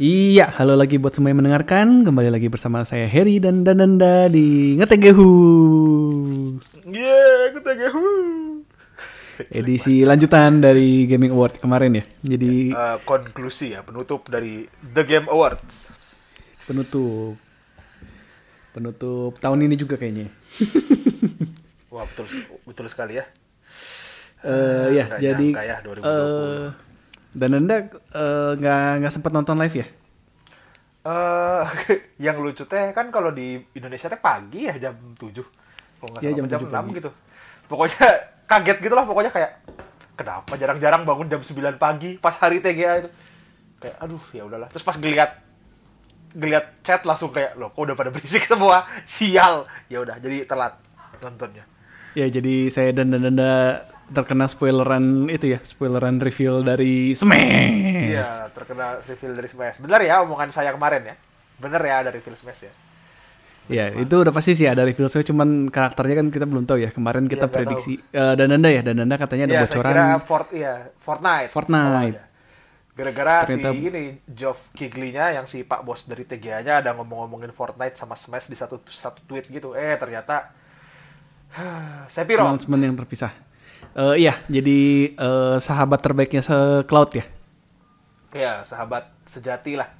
Iya, halo lagi buat semua yang mendengarkan. Kembali lagi bersama saya Harry dan Dananda di Ngetegehu. Yeah, aku tegehu. Edisi lanjutan dari Gaming Award kemarin ya. Jadi Eh, konklusi ya, penutup dari The Game Awards. penutup penutup tahun ini juga kayaknya. Wah, betul betul sekali ya. Eh ya, nggak jadi ya, 2020. eh, Dananda eh, nggak nggak sempat nonton live ya? Eh, yang lucu teh kan kalau di Indonesia teh pagi ya jam 7. Kalau nggak salah jam jam, 7 6 pagi. gitu. Pokoknya kaget gitu lah pokoknya kayak kenapa jarang-jarang bangun jam 9 pagi pas hari TGA itu. Kayak aduh ya udahlah. Terus pas ngeliat ngeliat chat langsung kayak loh kok udah pada berisik semua sial ya udah jadi telat nontonnya Ya, jadi saya dan Dananda terkena spoileran itu ya, spoileran reveal dari Smash. Iya, terkena reveal dari Smash. Bener ya omongan saya kemarin ya. Bener ya ada reveal Smash ya. Ya, itu udah pasti sih ada reveal Smash, cuman karakternya kan kita belum tahu ya. Kemarin kita Iya, nggak prediksi eh, Dananda ya, Dananda katanya ada Iya, saya bocoran. kira Fort iya, Fortnite. Fortnite. Gara-gara Ternyata- si ini Geoff Keighley-nya yang si Pak Bos dari TGA-nya ada ngomong-ngomongin Fortnite sama Smash di satu satu tweet gitu. Eh, ternyata Sephiroth. announcement yang terpisah. Eh, iya, jadi eh, sahabat terbaiknya se Cloud ya. Ya, sahabat sejati lah.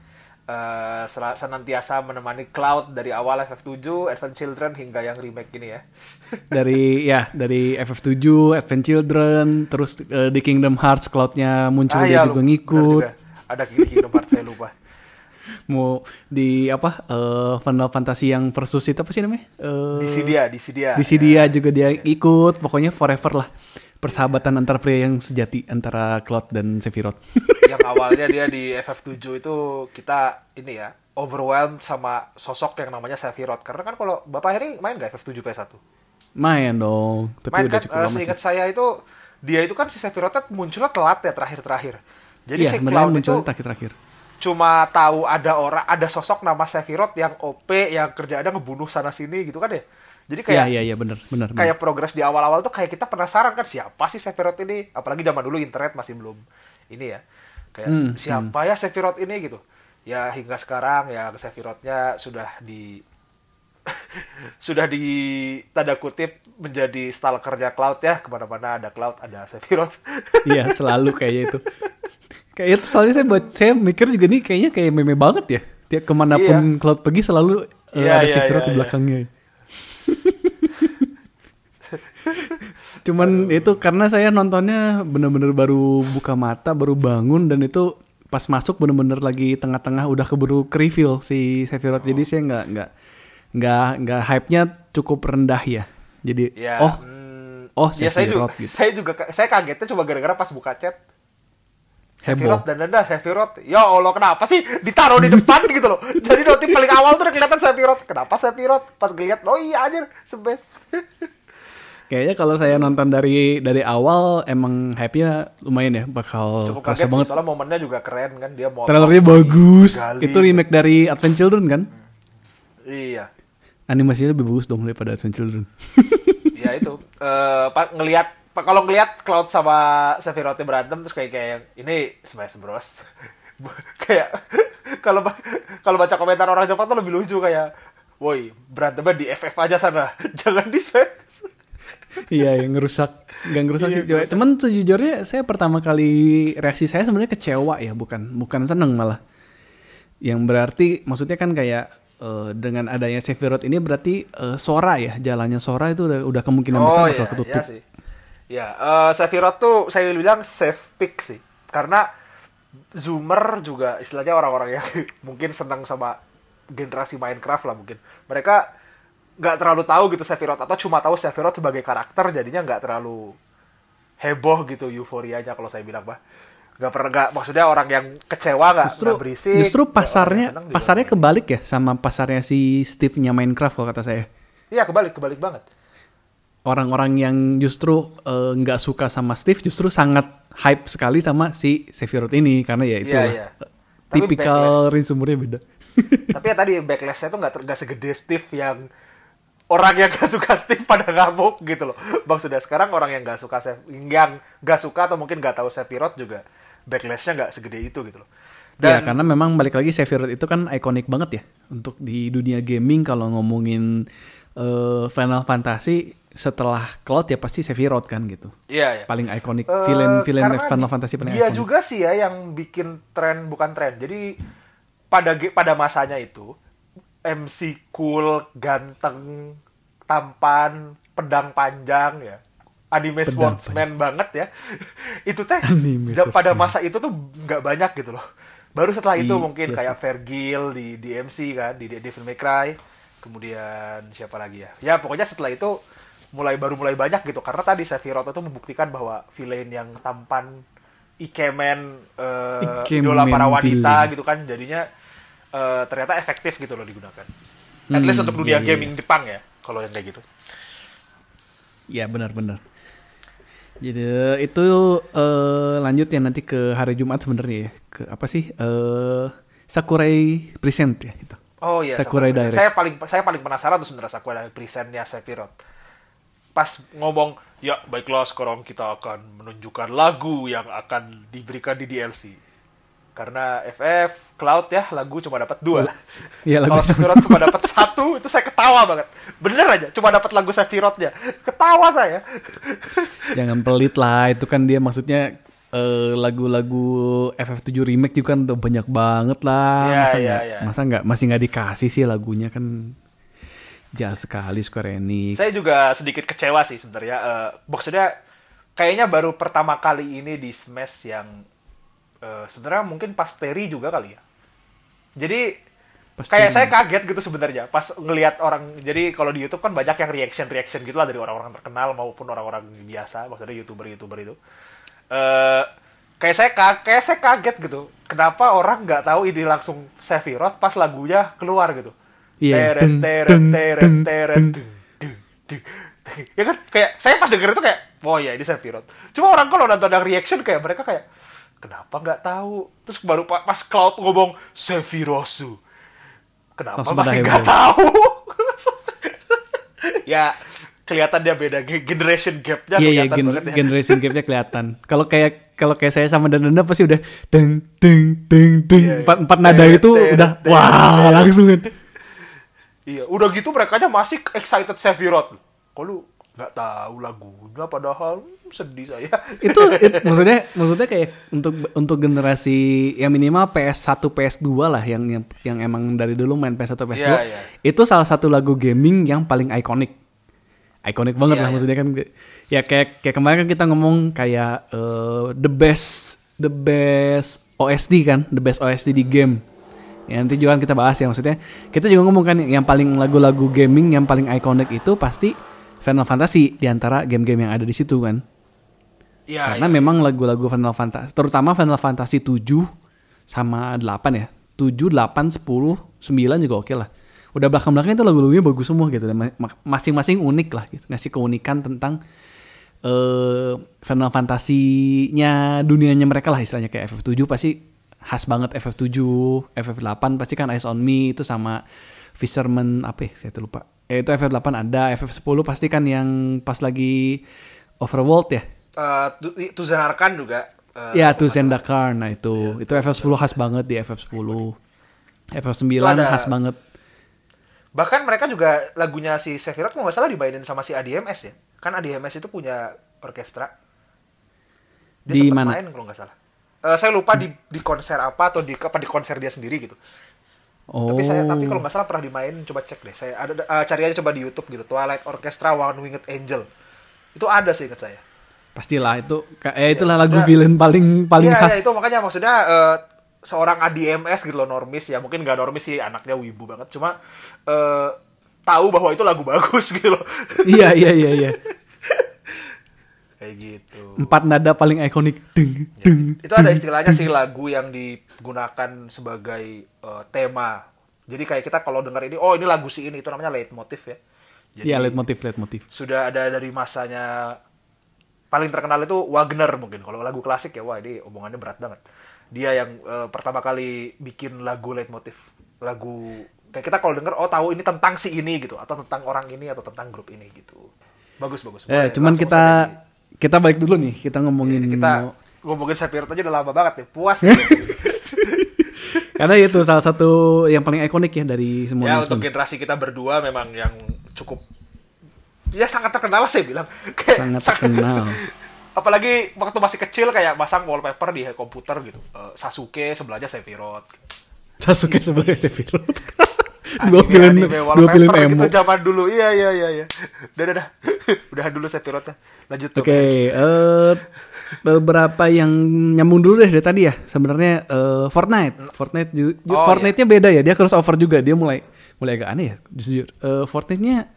Eh, sel- senantiasa menemani Cloud dari awal FF7, Advent Children hingga yang remake ini ya. Dari ya, dari FF7, Advent Children, terus eh, di Kingdom Hearts Cloud-nya muncul Ah, dia iya, juga ngikut. juga. Ada Kingdom Hearts saya lupa. Mau di apa? eh, Final Fantasy yang versus itu apa sih namanya? Eh, Di Sidia, di Sidia. di dia juga dia ikut pokoknya forever lah persahabatan antar pria yang sejati antara Cloud dan Sephiroth. Yang awalnya dia di FF7 itu kita ini ya overwhelmed sama sosok yang namanya Sephiroth. Karena kan kalau Bapak Heri main gak FF7 PS1 main dong tapi main udah kan? cukup eh, lama sih. seingat saya itu dia itu kan si Sephiroth munculnya telat ya terakhir-terakhir. Jadi iya si Cloud itu terakhir-terakhir. cuma tahu ada orang ada sosok nama Sephiroth yang OP yang kerjaannya ngebunuh sana sini gitu kan ya jadi kayak iya iya iya benar benar kayak progres di awal-awal tuh kayak kita penasaran kan siapa sih Sephiroth ini? Apalagi zaman dulu internet masih belum ini ya. Kayak Hmm, siapa ya Sephiroth ini gitu? Ya hingga sekarang ya Sephirothnya sudah di sudah di tanda kutip menjadi stalkernya Cloud ya. Ke mana-mana ada Cloud ada Sephiroth. Iya selalu kayaknya itu. Kayak itu soalnya saya buat saya mikir juga nih kayaknya kayak meme banget ya. Tiap ke mana pun Cloud pergi selalu eh, Iya, ada iya, Sephiroth iya, di iya. Cuman itu karena saya nontonnya bener-bener baru buka mata, baru bangun dan itu pas masuk bener-bener lagi tengah-tengah udah keburu ke reveal si Sephiroth. Jadi saya nggak nggak nggak nggak hype-nya cukup rendah ya. Jadi ya oh mm, oh, ya saya juga Sephiroth gitu. saya juga saya kagetnya cuma gara-gara pas buka chat. Sephiroth dan Nanda Sephiroth ya Allah kenapa sih ditaruh di depan gitu loh? Jadi notif paling awal tuh udah kelihatan Sephiroth. Kenapa Sephiroth? Pas ngeliat oh iya anjir sebes. Kayaknya kalau saya nonton dari dari awal emang hype-nya lumayan ya bakal cukup kerasa kaget sih banget. soalnya momennya juga keren kan dia mau Trailernya bagus. Itu remake dari Advent Children kan? iya. Animasinya lebih bagus dong daripada Advent Children. iya itu. Pak ngelihat pak kalau ngelihat Cloud sama Sephiroth berantem terus kayak kayak ini Smash Bros. Kayak kalau kalau baca komentar orang Jepang tuh lebih lucu kayak woi berantemnya di FF aja sana jangan di Smash. Iya yang ngerusak nggak ngerusak Iya, sih Coba. cuman sejujurnya saya pertama kali reaksi saya sebenarnya kecewa ya bukan bukan seneng malah. Yang berarti maksudnya kan kayak eh, dengan adanya Sephiroth ini berarti eh, Sora ya jalannya Sora itu udah, udah kemungkinan besar bakal iya, ketutup. iya sih. Ya, eh, Sephiroth tuh saya bilang safe pick sih. Karena Zoomer juga istilahnya orang-orang yang mungkin senang sama generasi Minecraft lah mungkin. Mereka nggak terlalu tahu gitu Sephiroth atau cuma tahu Sephiroth sebagai karakter jadinya nggak terlalu heboh gitu euforianya kalau saya bilang bah nggak pernah nggak maksudnya orang yang kecewa nggak justru nggak berisik justru ya, pasarnya pasarnya kebalik ya sama pasarnya si Steve-nya Minecraft kalau kata saya iya kebalik kebalik banget orang-orang yang justru eh, nggak suka sama Steve justru sangat hype sekali sama si Sephiroth ini karena ya itu Iya, iya. Tapi tipikal backlash. range umurnya beda. tapi ya tadi backlashnya tuh nggak nggak segede Steve yang orang yang gak suka Steve pada ngamuk gitu loh bang sudah sekarang orang yang gak suka yang gak suka atau mungkin gak tahu Sephiroth juga backlashnya nggak segede itu gitu loh ya Dan karena memang balik lagi Sephiroth itu kan ikonik banget ya untuk di dunia gaming kalau ngomongin eh, Final Fantasy setelah Cloud ya pasti Sephiroth kan gitu. iya ya. Paling ikonik Eh, villain villain Final di- Fantasy paling Dia ikonik. juga sih ya yang bikin tren bukan tren. Jadi pada pada masanya itu MC cool, ganteng, tampan, pedang panjang ya. Anime Pedang sportsman banget ya. itu teh Anime pada sportsman. masa itu tuh nggak banyak gitu loh. Baru setelah itu I- mungkin iya kayak Vergil di di MC kan, di di Devil May Cry. Kemudian siapa lagi ya? Ya pokoknya setelah itu mulai baru mulai banyak gitu karena tadi Sephiroth itu membuktikan bahwa villain yang tampan ikemen eh, Ikemen idola para wanita villain. gitu kan jadinya eh, ternyata efektif gitu loh digunakan. At least Hmm, untuk dunia iya, iya. gaming Jepang ya kalau yang kayak gitu. Ya benar-benar. Jadi itu eh, lanjut ya nanti ke hari Jumat sebenarnya ya. Ke apa sih? eh Sakurai Present ya itu. Oh iya, Sakurai Sakurai. Direct. Saya paling saya paling penasaran tuh sebenarnya Sakurai presentnya Sephiroth. Pas ngomong, ya baiklah sekarang kita akan menunjukkan lagu yang akan diberikan di DLC. Karena FF Cloud ya lagu cuma dapat dua. Lagu Kalau Sephiroth cuma dapat satu itu saya ketawa banget. Bener aja, cuma dapat lagu Sephirothnya. Ketawa saya. Jangan pelit lah, itu kan dia maksudnya eh, lagu-lagu FF7 remake juga kan udah banyak banget lah. Iya, masa iya, nggak iya. masa nggak masih nggak dikasih sih lagunya kan jahat sekali Square Enix. Saya juga sedikit kecewa sih sebenarnya. Eh, maksudnya kayaknya baru pertama kali ini di Smash yang eh, sebenarnya mungkin pas Terry juga kali ya. Jadi Pas kayak saya kaget gitu sebenarnya pas ngelihat orang. Jadi kalau di YouTube kan banyak yang reaction reaction gitu lah dari orang-orang terkenal maupun orang-orang biasa, maksudnya youtuber youtuber itu. Eh kayak saya ka- kayak saya kaget gitu. Kenapa orang nggak tahu ini langsung Sephiroth pas lagunya keluar gitu. Iya, Teret, teret, teret, teret, ya kan? Kayak saya pas denger itu kayak oh ya ini Sephiroth cuma orang kalau nonton yang reaction kayak mereka kayak kenapa nggak tahu? Terus baru pa- pas Cloud ngomong Sephirosu kenapa Langsung masih nggak tahu? Ya kelihatan dia beda ge- generation gapnya Iya iya kelihatan gen- banget ya. generation gapnya kelihatan. Kalau kayak kalau kayak saya sama Dananda pasti udah deng deng deng deng. Iya, iya. empat empat nada itu udah wah langsung kan. Iya udah gitu mereka masih excited Sephiroth. Kok lu nggak tahu lagunya padahal hmm, sedih saya. Itu, it- maksudnya maksudnya kayak untuk untuk generasi yang minimal PS1 PS2 lah yang yang yang emang dari dulu main PS1 PS2 Iya, iya. itu salah satu lagu gaming yang paling ikonik. Ikonik banget Iya, lah iya. maksudnya kan. Ya kayak kayak kemarin kan kita ngomong kayak eh, the best the best OST kan the best OST di game ya nanti juga kan kita bahas ya maksudnya kita juga ngomong kan yang paling lagu-lagu gaming yang paling ikonik itu pasti Final Fantasy di antara game-game yang ada di situ kan Iya, karena iya. memang lagu-lagu Final Fantasy, terutama Final Fantasy 7 sama 8 ya. 7, 8, 10, 9 juga oke lah. Udah belakang-belakang itu lagu-lagunya bagus semua gitu. Ma- Masing-masing unik lah gitu. Ngasih keunikan tentang eh Final Fantasy-nya dunianya mereka lah istilahnya kayak FF7 pasti khas banget FF7, FF8 pasti kan Eyes on Me itu sama Fisherman apa ya, saya tuh lupa. Eh, itu FF8 ada, FF10 pasti kan yang pas lagi Overworld ya. Eh, Tu- Tuzen Arkan juga eh, Ya, aku tuh nggak salah. Zendakar. Nah, itu itu FF10 khas banget di FF10. FF9 Itu ada- khas banget. Bahkan mereka juga lagunya si Sephiroth kalau nggak salah dimainin sama si ADMS ya. Kan ADMS itu punya orkestra. Dia Di mana? main kalau nggak salah. Eh, saya lupa di di konser apa atau di apa di konser dia sendiri gitu. Oh. Tapi saya tapi kalau nggak salah pernah dimainin coba cek deh. Saya ada eh, cari aja coba di YouTube gitu. Twilight Orchestra One Winged Angel. Itu ada sih ingat saya. Pastilah itu eh itulah lagu maksudnya- villain paling paling Iya, khas. iya, itu makanya maksudnya eh, seorang ADMS gitu loh normis ya mungkin nggak normis sih anaknya wibu banget cuma eh, tahu bahwa itu lagu bagus gitu loh iya, iya, iya, iya. Kayak gitu. Empat nada paling ikonik. Deng, deng. itu ada istilahnya sih lagu yang digunakan sebagai eh, tema. Jadi kayak kita kalau dengar ini oh ini lagu si ini itu namanya leitmotif ya. Jadi Iya, leitmotif, leitmotif. sudah ada dari masanya paling terkenal itu Wagner mungkin. Kalau lagu klasik ya wah ini omongannya berat banget. Dia yang eh, pertama kali bikin lagu leitmotif. Lagu kayak kita kalau denger oh tahu ini tentang si ini gitu atau tentang orang ini atau tentang grup ini gitu. Bagus bagus. Eh, cuman kita kita balik dulu nih, kita ngomongin nih. kita ngomongin Sephiroth aja udah lama banget ya puas gitu. Karena itu salah satu yang paling ikonik ya dari semua ya untuk generasi kita berdua memang yang cukup ya sangat terkenal lah saya bilang Kayak sangat sang- terkenal. apalagi waktu masih kecil kayak masang wallpaper di komputer gitu Eh, Sasuke sebelahnya Sephiroth Sasuke sebagai Sephiroth. Anime- dua film anime dua film emo. gitu zaman dulu iya iya iya iya udah udah udah udahan dulu Sephiroth lanjut Oke, eh beberapa yang nyambung dulu deh dari tadi ya. Sebenarnya eh, Fortnite, Fortnite, ju- Oh, Fortnite-nya beda ya. Dia crossover juga. Dia mulai mulai agak aneh ya, jujur. Eh, Fortnite-nya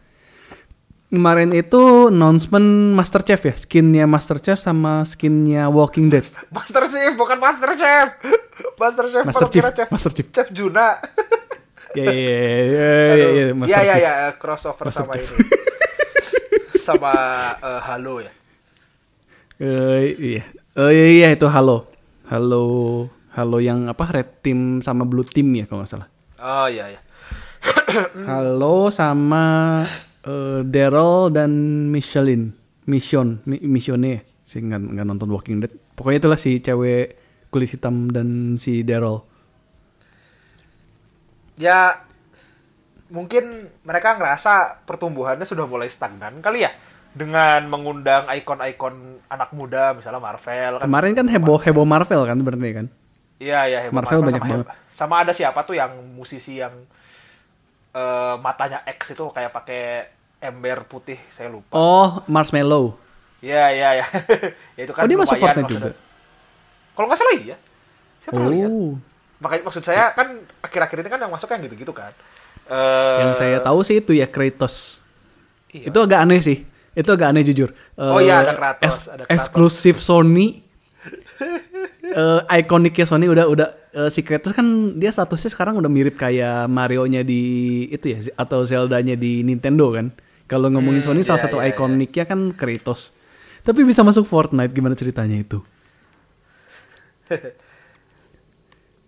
kemarin itu announcement Master Chef ya, skinnya Master Chef sama skinnya Walking Dead. Master Chef bukan Master Chef Master Chef Master Chief, Chef Master Chief. Chef Juna Ya ya ya ya ya, ya, crossover Master sama ini sama eh, Halo ya Eh, iya. Eh, iya, iya itu Halo. Halo Halo yang apa Red Team sama Blue Team ya kalau nggak salah. oh iya iya Halo sama eh, Daryl dan Michelin. Mission, Mi- Missione. Saya nggak nggak nonton Walking Dead. Pokoknya itulah si cewek kulit hitam dan si Daryl. Ya mungkin mereka ngerasa pertumbuhannya sudah mulai stagnan kali ya dengan mengundang ikon-ikon anak muda misalnya Marvel kan Kemarin kan heboh heboh Marvel kan sebenarnya kan. iya iya heboh Marvel banyak sama, banget. sama ada siapa tuh yang musisi yang eh, matanya X itu kayak pakai ember putih saya lupa Oh, Marshmallow. iya iya iya ya itu kan oh, dia masuk Fortnite juga. kalau nggak salah iya saya pernah lihat Oh. Makanya maksud saya kan akhir-akhir ini kan yang masuk yang gitu-gitu kan Eh, Yang saya tahu sih itu ya Kratos. Iya. Itu agak aneh sih. Itu agak aneh jujur. Oh Eh, iya, ada Kratos, es- ada Kratos. Eksklusif Sony. Eh ikoniknya Sony udah udah eh, si Kratos kan dia statusnya sekarang udah mirip kayak Mario-nya di itu ya atau Zelda-nya di Nintendo kan. Kalau ngomongin Hmm, Sony salah iya, satu iya, iya. ikoniknya kan Kratos. Tapi bisa masuk Fortnite gimana ceritanya itu?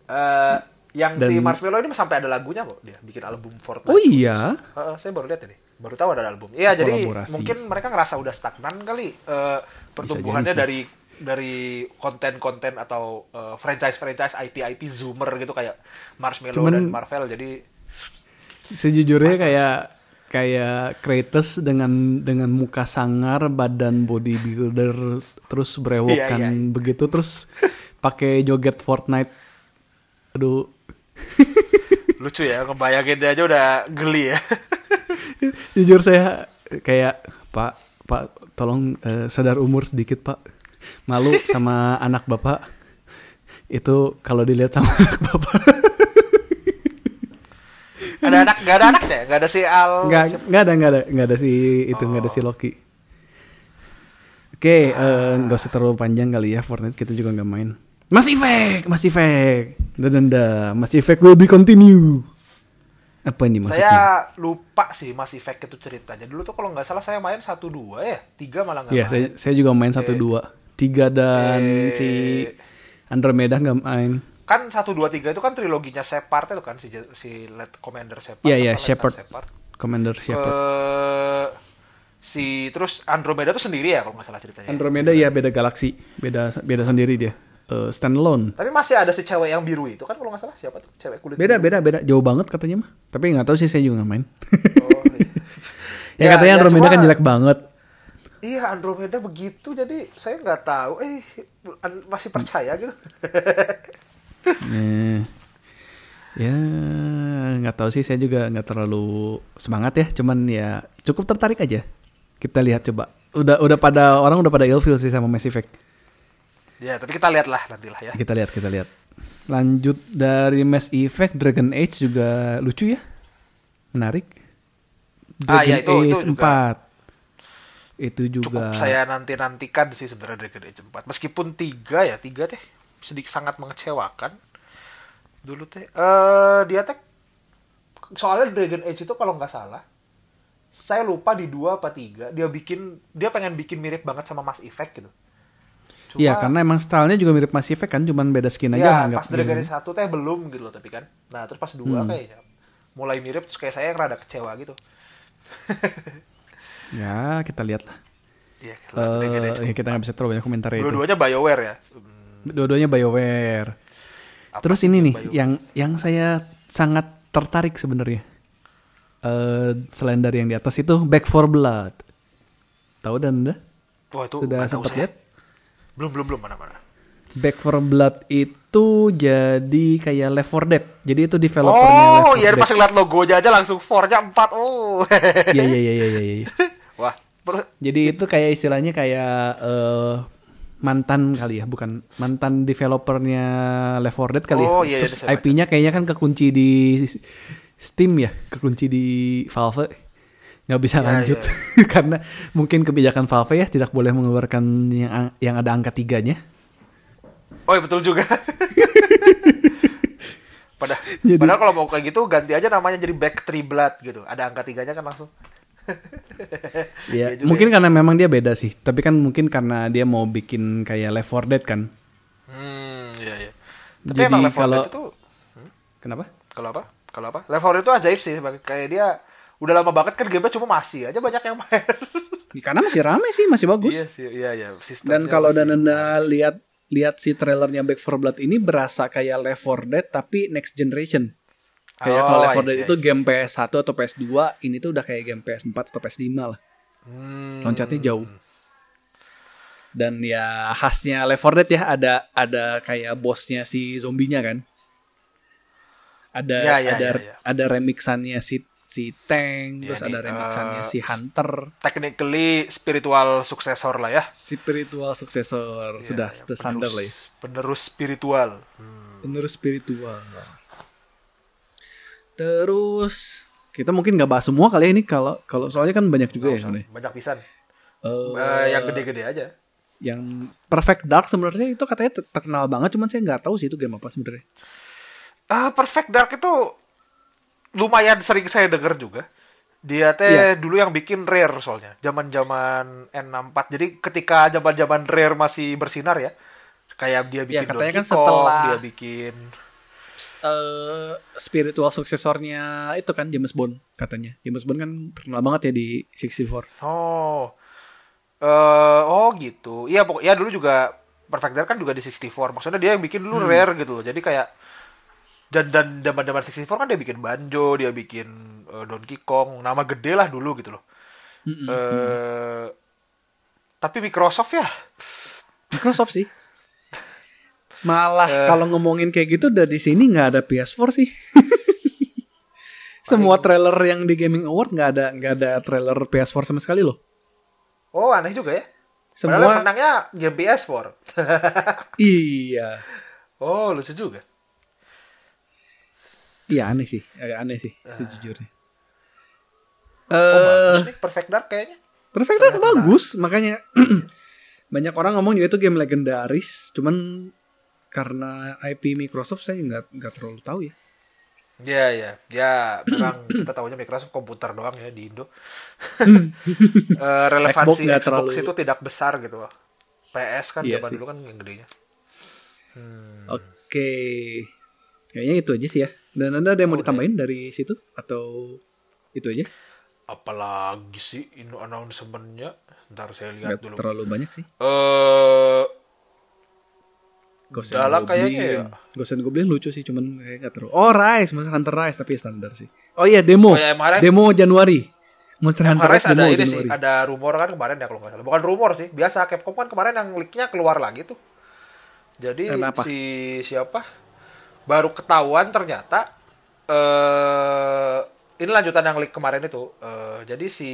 Eh, yang si Dan- Marshmello ini sampai ada lagunya kok dia bikin album Fortnite. Oh iya. Heeh, saya baru lihat ini. Baru tahu ada album. Iya, jadi mungkin mereka ngerasa udah stagnan kali eh, pertumbuhannya dari dari konten-konten atau eh, franchise-franchise IP-IP zoomer gitu kayak Marshmello Cuman- dan Marvel. Jadi Sejujurnya kayak kayak Kratos dengan dengan muka sangar, badan bodybuilder, terus brewokan Iya, iya. begitu, terus pakai joget Fortnite. Aduh, lucu ya, ngebayangin dia aja udah geli ya. jujur saya kayak Pak, Pak, tolong eh, sadar umur sedikit Pak. Malu sama anak bapak. Itu kalau dilihat sama anak bapak. ada anak, gak ada anak ya? Gak ada si Al. Nggak, nggak ada, nggak ada, nggak ada si itu, nggak ada si Loki. Oke, eh, nggak usah terlalu panjang kali ya Fortnite kita juga nggak main. Mas Effect, Mas Effect, danda, Mas Effect will be continue. Apa ini maksudnya? Saya lupa sih Mass Effect itu ceritanya. Dulu tuh kalau nggak salah saya main satu dua ya, tiga malah nggak Iya, main. saya, saya juga main satu dua, tiga dan Eh. si Andromeda nggak main. Kan satu dua tiga itu kan triloginya Shepard itu kan si si Let Commander Shepard. Iya apa iya Lieutenant Shepard, Shepard. Commander Shepard. Eh, si terus Andromeda tuh sendiri ya kalau nggak salah ceritanya. Andromeda ya beda galaksi, beda beda sendiri dia. Eh, standalone. Tapi masih ada si cewek yang biru itu kan kalau nggak salah siapa tuh cewek kulit Beda biru. beda beda jauh banget katanya mah. Tapi nggak tahu sih saya juga nggak main. Oh, iya. ya, Ya, katanya ya, Andromeda cuma- kan jelek banget. Iya Andromeda begitu jadi saya nggak tahu eh masih percaya gitu. Eh, ya nggak tahu sih saya juga nggak terlalu semangat ya. Cuman ya cukup tertarik aja. Kita lihat coba. Udah udah pada orang udah pada ilfil sih sama Mass Effect. Ya tapi kita lihat lah nantilah ya. Kita lihat kita lihat. Lanjut dari Mass Effect Dragon Age juga lucu ya. Menarik. Ah, Dragon ya, itu- itu Age juga. 4. Itu juga Cukup saya nanti nantikan sih sebenarnya Dragon Age 4. Meskipun tiga ya tiga teh sedikit sangat mengecewakan. Dulu teh eh dia teh soalnya Dragon Age itu kalau nggak salah saya lupa di dua apa tiga dia bikin dia pengen bikin mirip banget sama Mass Effect gitu. Cuma, Iya karena emang stylenya juga mirip Mass Effect kan, cuman beda skin aja ya anggap pas Dragon. Age satu teh belum gitu loh tapi kan. Nah terus pas dua Hmm. kayaknya mulai mirip terus kayak saya rada kecewa gitu. Ya kita lihat lah. Iya, Age Eh, ya kita nggak bisa terlalu banyak komentar itu. Dua-duanya BioWare ya. Hmm, Dua-duanya BioWare. Apa Terus ini nih Bayu? yang yang saya sangat tertarik sebenarnya. Eh selain dari yang di atas itu Back for Blood. Tahu dan? Wah, itu Sudah sempat lihat? Belum, belum, belum mana-mana. Back for Blood itu jadi kayak Left 4 Dead. Jadi itu developernya Left Oh, 4 iya Dead. pas ngeliat logonya aja langsung Forza 4. Oh. Iya iya iya iya iya. iya. Wah, Jadi itu kayak istilahnya kayak eh, mantan kali ya, bukan mantan developernya Left 4 Dead kali Oh, ya. iya, iya, Terus. IP-nya kayaknya kan kekunci di Steam ya, kekunci di Valve. Nggak bisa Iya, lanjut karena mungkin kebijakan Valve ya tidak boleh mengeluarkan yang yang ada angka tiganya. Oh, iya, betul juga. Padahal, Jadi- padahal kalau mau kayak gitu ganti aja namanya jadi Back Three Blood gitu. Ada angka tiganya kan langsung. Ya, juga mungkin karena memang dia beda sih. Tapi kan mungkin karena dia mau bikin kayak Left 4 Dead kan. Hmm, iya iya. Tapi Jadi emang Left 4 kalau- Dead itu Kenapa? kalau apa? Kalau apa? Left 4 Dead itu ajaib sih. Kayak dia udah lama banget kan game cuma masih aja banyak yang main. Karena masih rame sih, masih bagus. iya sih, iya iya. Dan kalau dan anda lihat lihat si trailernya Back 4 Blood ini berasa kayak Left 4 Dead tapi next generation. Kayak Oh, kalau Left 4 I Dead itu game PS1 atau PS2, ini tuh udah kayak game PS4 atau PS5 lah. Hmm, Loncatnya jauh. Dan ya khasnya Left 4 Dead ya ada ada kayak bosnya si zombinya kan. Ada Ya, ya, ada ya, ya. ada remixannya si si Tank, Ya, terus nih, ada remixannya eh, si Hunter, technically spiritual suksesor lah ya. spiritual successor sudah Ya, the standard lah ya. Penerus spiritual. Hmm. Penerus spiritual. Terus kita mungkin nggak bahas semua kali ya ini kalau kalau soalnya kan banyak juga ya sebenarnya. Banyak pisan. Eh, Eh, yang gede-gede aja. yang Perfect Dark sebenarnya itu katanya ter- terkenal banget, cuman saya nggak tahu sih itu game apa sebenarnya. Ah, Perfect Dark itu lumayan sering saya denger juga. Dia teh Iya. dulu yang bikin Rare soalnya. Zaman-zaman N64. Jadi ketika zaman-zaman Rare masih bersinar ya. Kayak dia bikin Iya, katanya Donkey kan setelah- Kong, dia bikin Eh spiritual suksesornya itu kan James Bond katanya. James Bond kan terkenal banget ya di 64. Oh. eh oh gitu. Iya pokok ya dulu juga Perfect Dark kan juga di 64. Maksudnya dia yang bikin dulu Rare gitu loh. Jadi kayak dan dan zaman-zaman 64 kan dia bikin Banjo, dia bikin eh, Donkey Kong, nama gede lah dulu gitu loh. Mm-mm. eh tapi Microsoft ya. Microsoft sih. Malah kalau ngomongin kayak gitu udah di sini nggak ada PS4 sih. Semua trailer yang di Gaming Award nggak ada nggak ada trailer PS4 sama sekali loh. Oh, aneh juga ya. Padahal Semua menangnya game PS4. iya. oh, lucu juga. Iya aneh sih, agak aneh sih sejujurnya. Oh, Eh, bagus nih Perfect Dark kayaknya. Perfect Dark bagus, makanya banyak orang ngomong juga itu game legendaris, cuman karena IP Microsoft saya nggak nggak terlalu tahu ya. Ya, ya. Ya, memang kita tahunya Microsoft komputer doang ya di Indo. Eh, relevansi Xbox Xbox, terlalu- itu tidak besar gitu loh. PS kan Iya zaman dulu kan yang gedenya. Oke, kayaknya itu aja sih ya. Dan anda ada yang mau Oh, ditambahin dari situ atau itu aja? Apalagi sih ini announcement-nya. Ntar saya lihat Nggak dulu. terlalu banyak sih. Eh, Ghost Udah lah and kayaknya ya. Ghost and Goblin lucu sih, cuman kayak nggak terlalu. Oh Rise, Monster Hunter Rise tapi standar sih. Oh iya demo, Oh, ya, demo Januari. Monster Hunter kemarin Rise ada demo ini sih, Januari. ada rumor kan kemarin ya kalau nggak salah. Bukan rumor sih, biasa Capcom kan kemarin yang leaknya keluar lagi tuh. Jadi Kenapa? si siapa? Baru ketahuan ternyata eh ini lanjutan yang leak kemarin itu. Eh, jadi si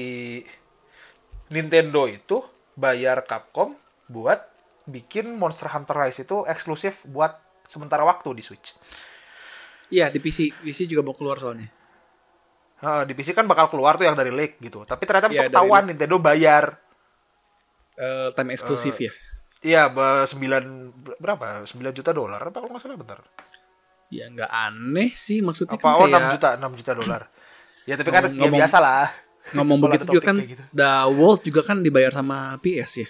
Nintendo itu bayar Capcom buat bikin Monster Hunter Rise itu eksklusif buat sementara waktu di Switch. Iya di PC, PC juga mau keluar soalnya. Nah, di PC kan bakal keluar tuh yang dari leak gitu. Tapi ternyata Iya, besok dari ketahuan Nintendo bayar Eh, time eksklusif ya. Iya, be- sembilan berapa? 9 juta dolar apa kalau nggak salah bentar. Ya nggak aneh sih maksudnya Apa kan oh kayak 6 juta, 6 juta dolar. Ya tapi kan ya Ngomong- biasa lah. ngomong begitu juga kan gitu. The World juga kan dibayar sama PS ya,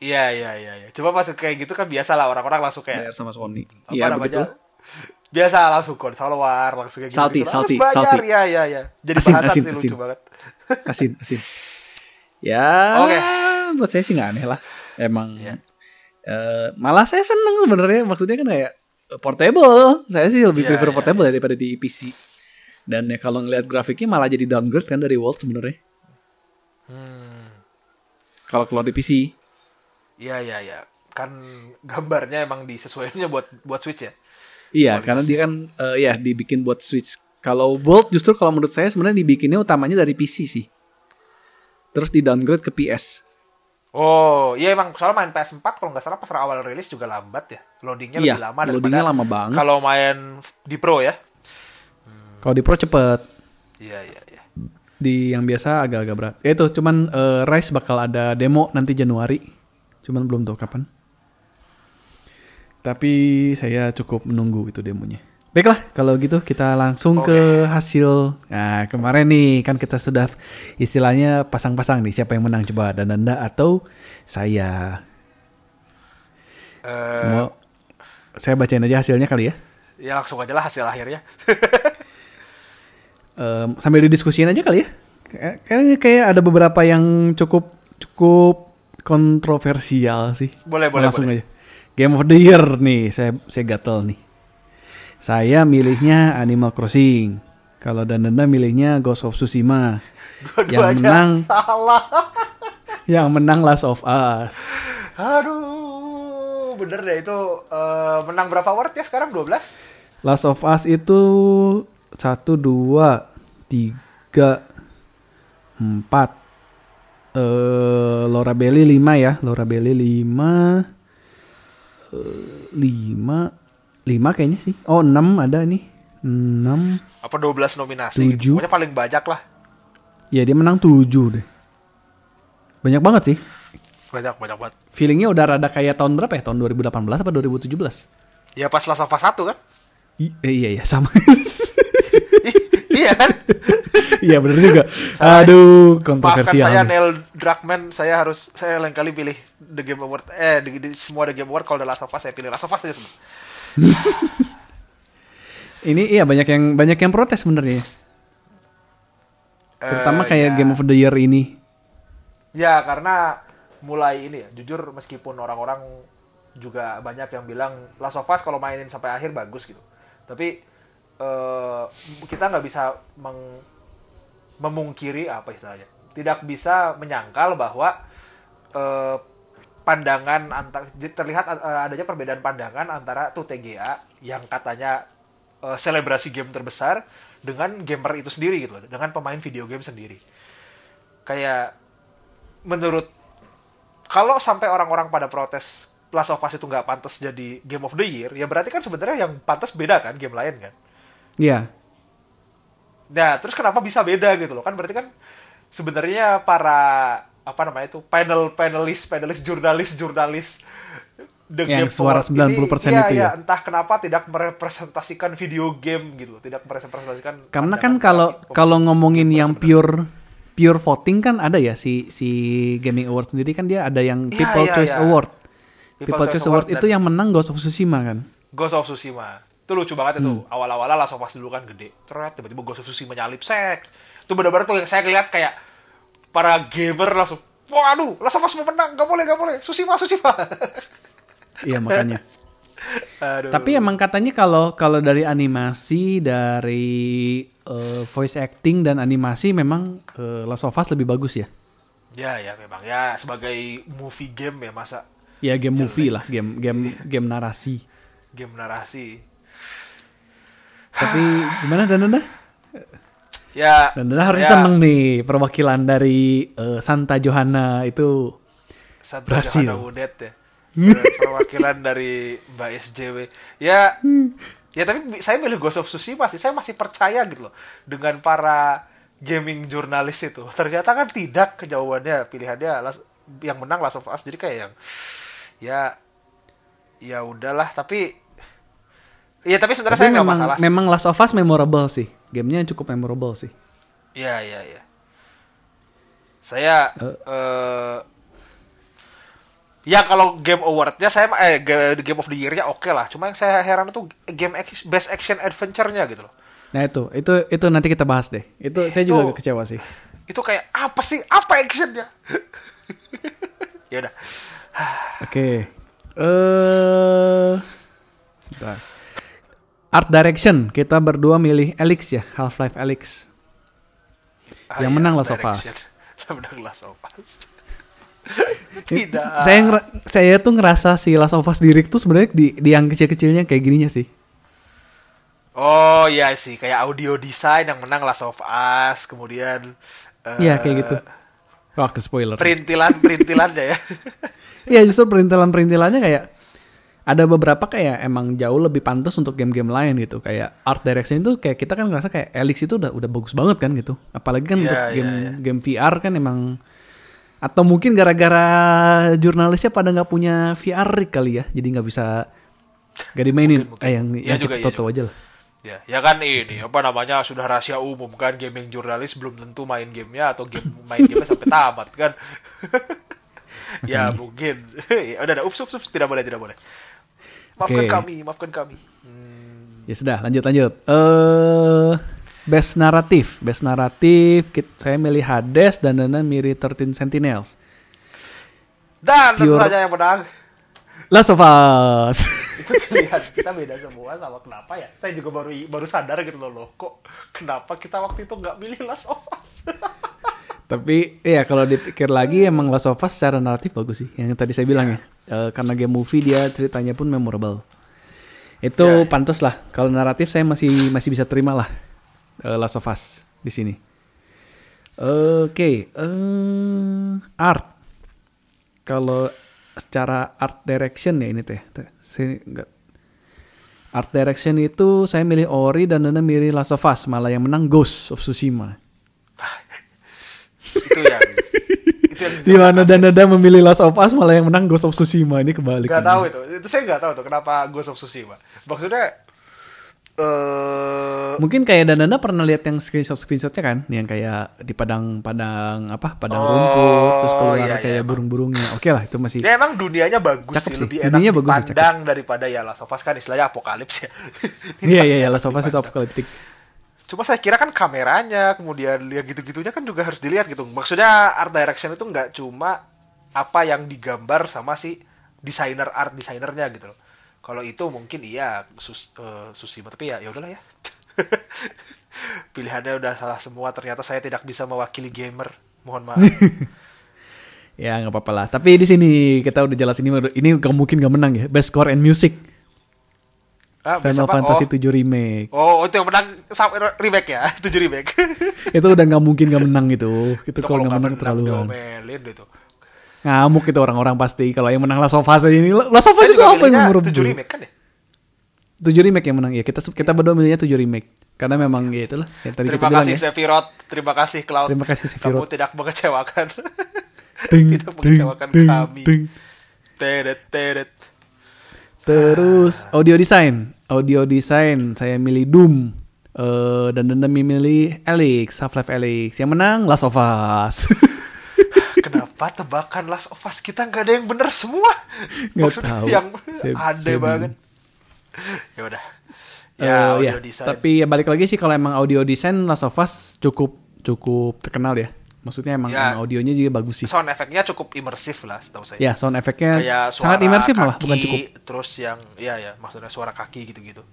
Iya, iya, iya, iya. Coba pas kayak gitu kan biasa lah orang-orang langsung bayar kayak sama Sony. apa Iya begitu. Biasa langsung konsol war, langsung kayak gitu. Salty, gitu. salty, Harus bayar, salty. ya, ya, ya. Jadi Asin, bahasan asin, sih asin. lucu banget. Asin, asin. Ya, Oke. buat saya sih nggak aneh lah. Emang Iya. eh, malah saya seneng sebenarnya. Maksudnya kan kayak portable. Saya sih lebih Iya, prefer iya, portable daripada di PC. Dan ya kalau ngeliat grafiknya malah jadi downgrade kan dari World sebenarnya. Hmm. Kalau keluar di PC. Iya iya iya. Kan gambarnya emang disesuaikannya buat buat Switch ya. Iya, karena dia kan eh, ya dibikin buat Switch. Kalau World justru kalau menurut saya sebenarnya dibikinnya utamanya dari PC sih. Terus di downgrade ke PS. Oh, iya emang soal main PS4 kalau nggak salah pas awal rilis juga lambat ya. Loadingnya Iya, lebih lama loadingnya daripada lama banget. Kalau main di Pro ya. Kalau di Pro cepet. Iya iya iya. Di yang biasa agak-agak berat. Ya itu cuman eh, Rise bakal ada demo nanti Januari. Cuman belum tahu kapan. Tapi saya cukup menunggu itu demonya. Baiklah, kalau gitu kita langsung ke hasil. Nah, kemarin nih kan kita sudah istilahnya pasang-pasang nih siapa yang menang coba dan Anda atau saya. Eh, Mau saya bacain aja hasilnya kali ya. ya langsung aja lah hasil akhirnya. Em, sambil didiskusiin aja kali ya. Kayak, kayaknya kayak ada beberapa yang cukup cukup kontroversial sih. Boleh, boleh, Langsung boleh. aja. Game of the Year nih, saya saya gatel nih. Saya milihnya Animal Crossing. Kalau Dananda milihnya Ghost of Tsushima. Dua-duanya yang menang salah. yang menang Last of Us. Aduh, bener deh itu eh, menang berapa award ya sekarang 12? Last of Us itu satu dua tiga empat eh Laura Bailey lima ya Laura Bailey lima eh, lima lima kayaknya sih oh enam ada nih enam Apa 12 nominasi Tujuh. gitu. Pokoknya paling banyak lah. ya dia menang tujuh deh banyak banget sih Banyak banyak banget. feelingnya udah rada kayak tahun berapa ya tahun 2018 apa 2017 Ya pas Last of Us 1 kan? I- eh, iya iya sama iya kan? iya bener juga Salah. aduh Maafkan kontroversial saya nih. Neil Druckmann, saya harus saya lain kali pilih The Game Award eh di, di semua The Game Award kalau The Last of Us saya pilih Last of Us aja semua. Ini iya banyak yang banyak yang protes sebenarnya. Terutama Eh, kayak ya. Game of the Year ini. Ya karena mulai ini ya, jujur meskipun orang-orang juga banyak yang bilang Last of Us kalau mainin sampai akhir bagus gitu. Tapi eh, kita nggak bisa meng- memungkiri apa istilahnya. Tidak bisa menyangkal bahwa eh, pandangan antar terlihat eh, adanya perbedaan pandangan antara tuh TGA yang katanya eh, selebrasi game terbesar dengan gamer itu sendiri gitu loh, dengan pemain video game sendiri. Kayak menurut kalau sampai orang-orang pada protes Last of Us itu nggak pantas jadi Game of the Year, ya berarti kan sebenarnya yang pantas beda kan game lain kan. Iya. Nah, terus kenapa bisa beda gitu loh? Kan berarti kan sebenarnya para apa namanya itu panel panelis panelis jurnalis jurnalis The Yang Game suara Award ini, 90% iya, itu iya, ya? entah kenapa tidak merepresentasikan video game gitu, tidak merepresentasikan Karena kan kalau grafik kalau ngomongin yang pure pure voting kan ada ya si si Gaming Award sendiri kan dia ada yang Iya, People iya, Choice iya. Award. People People, Choice Award, Award itu yang menang Ghost of Tsushima kan. Ghost of Tsushima. Itu lucu banget itu. Hmm. Awal-awalnya of Us dulu kan gede. Terus tiba-tiba Ghost of Tsushima nyalip sek. Itu benar-benar tuh yang saya lihat kayak para gamer langsung Waduh, of Us mau menang, gak boleh, gak boleh. Tsushima, Tsushima. Iya makanya. Aduh. Tapi emang katanya kalau kalau dari animasi, dari eh, voice acting dan animasi memang eh, Last of Us lebih bagus ya. Ya, ya memang. Ya, sebagai movie game ya, masa Ya game movie lah, game game game narasi. game narasi. Tapi gimana Dananda? Ya, Dananda harus saya- seneng nih perwakilan dari eh, Santa Johanna itu. Satu Berhasil. Johanna Udet ya. Per- Perwakilan dari Mbak SJW. Ya, ya tapi saya milih Ghost of Tsushima sih. Saya masih percaya gitu loh dengan para gaming jurnalis itu. Ternyata kan tidak jawabannya pilihannya yang menang Last of Us. Jadi kayak yang ya ya udahlah tapi ya tapi sebenarnya saya nggak memang masalah. memang Last of Us memorable sih. Gamenya cukup memorable sih. Iya, iya, iya. Saya Eh. eh ya kalau game awardnya saya eh game of the year-nya oke lah. Cuma yang saya heran itu game ac- best action adventure-nya gitu loh. Nah itu itu itu nanti kita bahas deh. Itu saya juga Itu- agak kecewa sih. Itu kayak apa sih? Apa actionnya? ya udah. Oke. Eh sebentar. Art direction kita berdua milih Alex ya, Half-Life Alex. Ah, Yang iya, menang Last of Us. Direction. Yang menang Last of Us. Tidak. Saya saya tuh ngerasa si Last of Us Direct tuh sebenarnya di, di yang kecil-kecilnya kayak gininya sih. Oh iya sih, kayak audio design yang menang Last of Us, kemudian eh, Iya kayak gitu. Wah, ke spoiler. Perintilan-perintilannya ya. Iya justru perintilan-perintilannya kayak ada beberapa kayak emang jauh lebih pantas untuk game-game lain gitu. Kayak art direction itu kayak kita kan ngerasa kayak Alex itu udah udah bagus banget kan gitu. Apalagi kan Iya, untuk iya, game iya. game VR kan emang atau mungkin gara-gara jurnalisnya pada nggak punya VR kali ya, jadi nggak bisa gak dimainin. Mungkin, mungkin. Eh yang, Iya yang juga, iya tahu aja lah. Ya, ya kan ini apa namanya sudah rahasia umum kan gaming jurnalis belum tentu main gamenya atau game main gamenya sampai tamat kan. ya mungkin. ya, udah, udah, ups, ups, ups, tidak boleh, tidak boleh. Maafkan Oke. kami, maafkan kami. Hmm, Ya sudah, lanjut lanjut. Eh best naratif, best naratif saya milih Hades dan Nana milih 13 Sentinels. Dan tentu Pure- saja yang menang. Last of Us. itu pilihan kita beda semua sama kenapa ya saya juga baru baru sadar gitu loh, loh kok kenapa kita waktu itu nggak milih Last of Us Tapi ya kalau dipikir lagi emang Last of Us secara naratif bagus sih. Yang tadi saya bilang ya. Eh, karena game movie dia ceritanya pun memorable. Itu Ya, ya. pantas lah. Kalau naratif saya masih masih bisa terima lah eh, Last of Us di sini. Oke, eh, art. Kalau secara art direction ya ini teh. teh. Saya enggak Art direction itu saya milih Ori dan Nana milih Last of Us, malah yang menang Ghost of Tsushima. Itu yang itu yang Di mana dan Nada memilih Last of Us malah yang menang Ghost of Tsushima ini kebalik. nggak tahu itu itu saya nggak tahu tuh kenapa Ghost of Tsushima maksudnya eh Mungkin kayak dan Nada pernah lihat yang screenshot screenshotnya kan, yang kayak di padang padang apa padang Oh, rumput terus keluar iya, iya, kayak burung-burungnya. Oke lah itu masih. Ya emang dunianya bagus sih, sih. lebih enak Dunianya bagus sih, dipandang daripada ya Last of Us kan istilahnya apokalips ya. Iya iya iya Last of Us itu apokaliptik. Cuma saya kira kan kameranya, kemudian ya gitu-gitunya kan juga harus dilihat gitu. Maksudnya art direction itu nggak cuma apa yang digambar sama si desainer art desainernya gitu loh. Kalau itu mungkin iya sus, eh, Tsushima tapi ya ya udahlah ya. Pilihannya udah salah semua. Ternyata saya tidak bisa mewakili gamer. Mohon maaf. Ya nggak apa-apa lah. Tapi di sini kita udah jelas ini ini gak mungkin gak menang ya. Best score and music Ah, Final. Fantasy oh. 7 remake. Oh, itu yang menang remake ya, 7 remake. itu udah nggak mungkin gak menang itu. Itu itu kalau nggak nggak menang menang terlaluan. itu. Ngamuk itu orang-orang pasti kalau yang menang Last of Us ini. Last of Us itu apa yang memorable? 7 remake kan ya? 7 remake yang menang ya. Kita kita berdua milihnya 7 remake. Karena memang ya itulah yang tadi Terima kita bilang kasih ya. Sephiroth, terima kasih Cloud. Terima kasih, Kamu Sephiroth. tidak mengecewakan. Ding, tidak ding, mengecewakan ding, kami. ding. Tedet, tedet. Terus audio design. Audio design saya milih Doom. Eh dan dan milih Alex, Half-Life Alex. Yang menang Last of Us. Kenapa tebakan Last of Us kita nggak ada yang bener semua? Nggak Maksudnya tahu. yang saya banget. Ya udah. Eh, Ya, audio ya, design. Tapi ya balik lagi sih kalau emang audio design Last of Us cukup cukup terkenal ya. Maksudnya emang, Ya. audionya juga bagus sih. Sound efeknya cukup imersif lah, setahu saya. Ya, sound efeknya Kayak suara sangat imersif malah, kaki, bukan cukup. Terus yang, ya ya, maksudnya suara kaki gitu-gitu.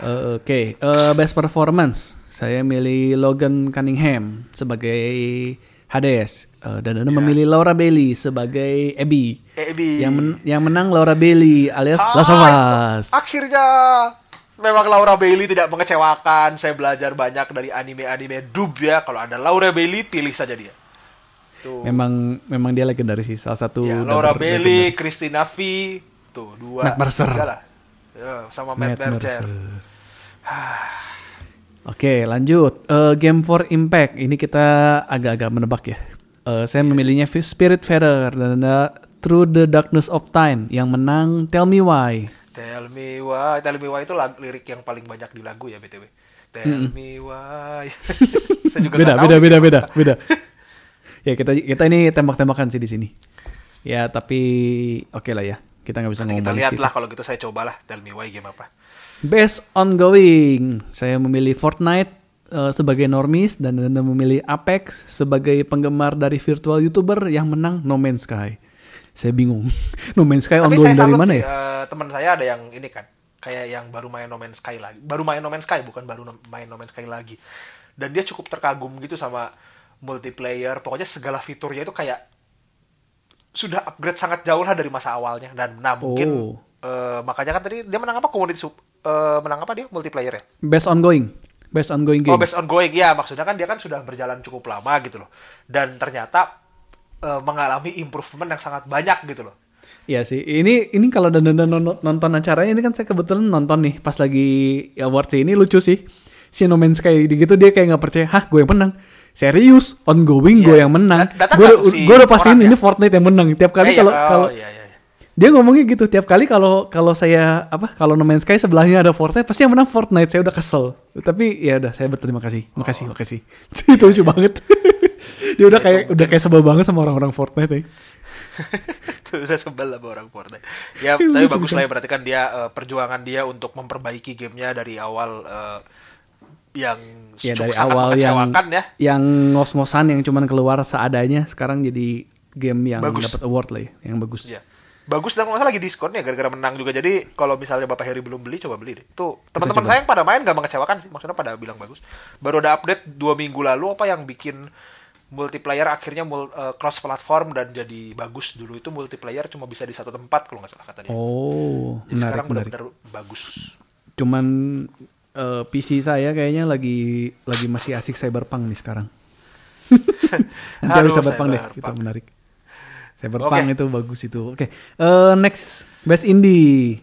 Eh, Oke, Eh, best performance. Saya milih Logan Cunningham sebagai Hades Eh, dan Anda Ya. memilih Laura Bailey sebagai Abby. Abby. Yang men- yang menang Laura Bailey alias Ah, Last of itu. Us. Akhirnya memang Laura Bailey tidak mengecewakan. Saya belajar banyak dari anime-anime dub ya. Kalau ada Laura Bailey, pilih saja dia. Tuh. Memang memang dia legendaris sih, salah satu ya, Laura Bailey, legendaris. Christina V, tuh dua. Matt Mercer. lah. Ya, sama Matt, Matt Mercer. Mercer. Oke, lanjut. Eh, Game for Impact. Ini kita agak-agak menebak ya. Eh, saya memilihnya Fi- Spirit Feather dan Through the Darkness of Time. Yang menang Tell Me Why. Tell me why, tell me why itu lag- lirik yang paling banyak di lagu ya btw. Tell me why. Saya juga beda, beda, beda, beda, beda. ya kita kita ini tembak-tembakan sih di sini. Ya tapi oke lah ya. Kita nggak bisa Nanti ngomong kita lihat lah kalau gitu saya cobalah tell me why game apa. Best ongoing. Saya memilih Fortnite eh, sebagai normis dan Anda memilih Apex sebagai penggemar dari virtual YouTuber yang menang No Man's Sky. Saya bingung. no Man's Sky Tapi ongoing dari mana sih, ya? eh, teman saya ada yang ini kan kayak yang baru main No Man's Sky lagi. Baru main No Man's Sky bukan baru no- main No Man's Sky lagi. Dan dia cukup terkagum gitu sama multiplayer. Pokoknya segala fiturnya itu kayak sudah upgrade sangat jauh lah dari masa awalnya dan nah mungkin Oh. eh, makanya kan tadi dia menang apa community sub eh, menang apa dia multiplayer ya Best ongoing. Best ongoing game. Oh, best ongoing ya, maksudnya kan dia kan sudah berjalan cukup lama gitu loh. Dan ternyata eh, mengalami improvement yang sangat banyak gitu loh. Iya sih. Ini ini kalau dan dan non- nonton acaranya ini kan saya kebetulan nonton nih pas lagi awards ini lucu sih. Si No Man's Sky gitu dia kayak nggak percaya, "Hah, gue yang menang." Serius, ongoing gue Iya. yang menang. Gue si gue udah pastiin orang ini ya? Fortnite yang menang. Tiap kali Eh, iya, kalau oh, kalau iya, iya, iya. dia ngomongnya gitu, tiap kali kalau kalau saya apa kalau No Man's Sky sebelahnya ada Fortnite, pasti yang menang Fortnite. Saya udah kesel. Tapi ya udah saya berterima kasih. Makasih, Oh. makasih. Itu lucu banget. Dia udah kayak udah kayak sebel banget sama orang-orang Fortnite ya. Udah sebel lah sama orang Fortnite. Ya, tapi bagus lah ya berarti kan dia eh, perjuangan dia untuk memperbaiki gamenya dari awal eh, yang Ya dari sangat awal yang ya. yang ngos-ngosan yang cuman keluar seadanya sekarang jadi game yang dapat award lah ya, yang bagus. Iya. Bagus dan kalau nggak salah lagi diskon ya gara-gara menang juga. Jadi kalau misalnya Bapak Heri belum beli coba beli deh. Tuh teman-teman saya yang pada main gak mengecewakan sih. Maksudnya pada bilang bagus. Baru ada update dua minggu lalu apa yang bikin multiplayer akhirnya mul- eh, cross platform dan jadi bagus dulu itu multiplayer cuma bisa di satu tempat kalau nggak salah kata dia. Oh, jadi menarik sekarang benar-benar bagus. Cuman eh, PC saya kayaknya lagi lagi masih asik cyberpunk nih sekarang. Nanti Aduh, harus cyberpunk deh, Cyberpunk. kita menarik. Cyberpunk Oke. itu bagus itu. Oke, Eh, next best indie.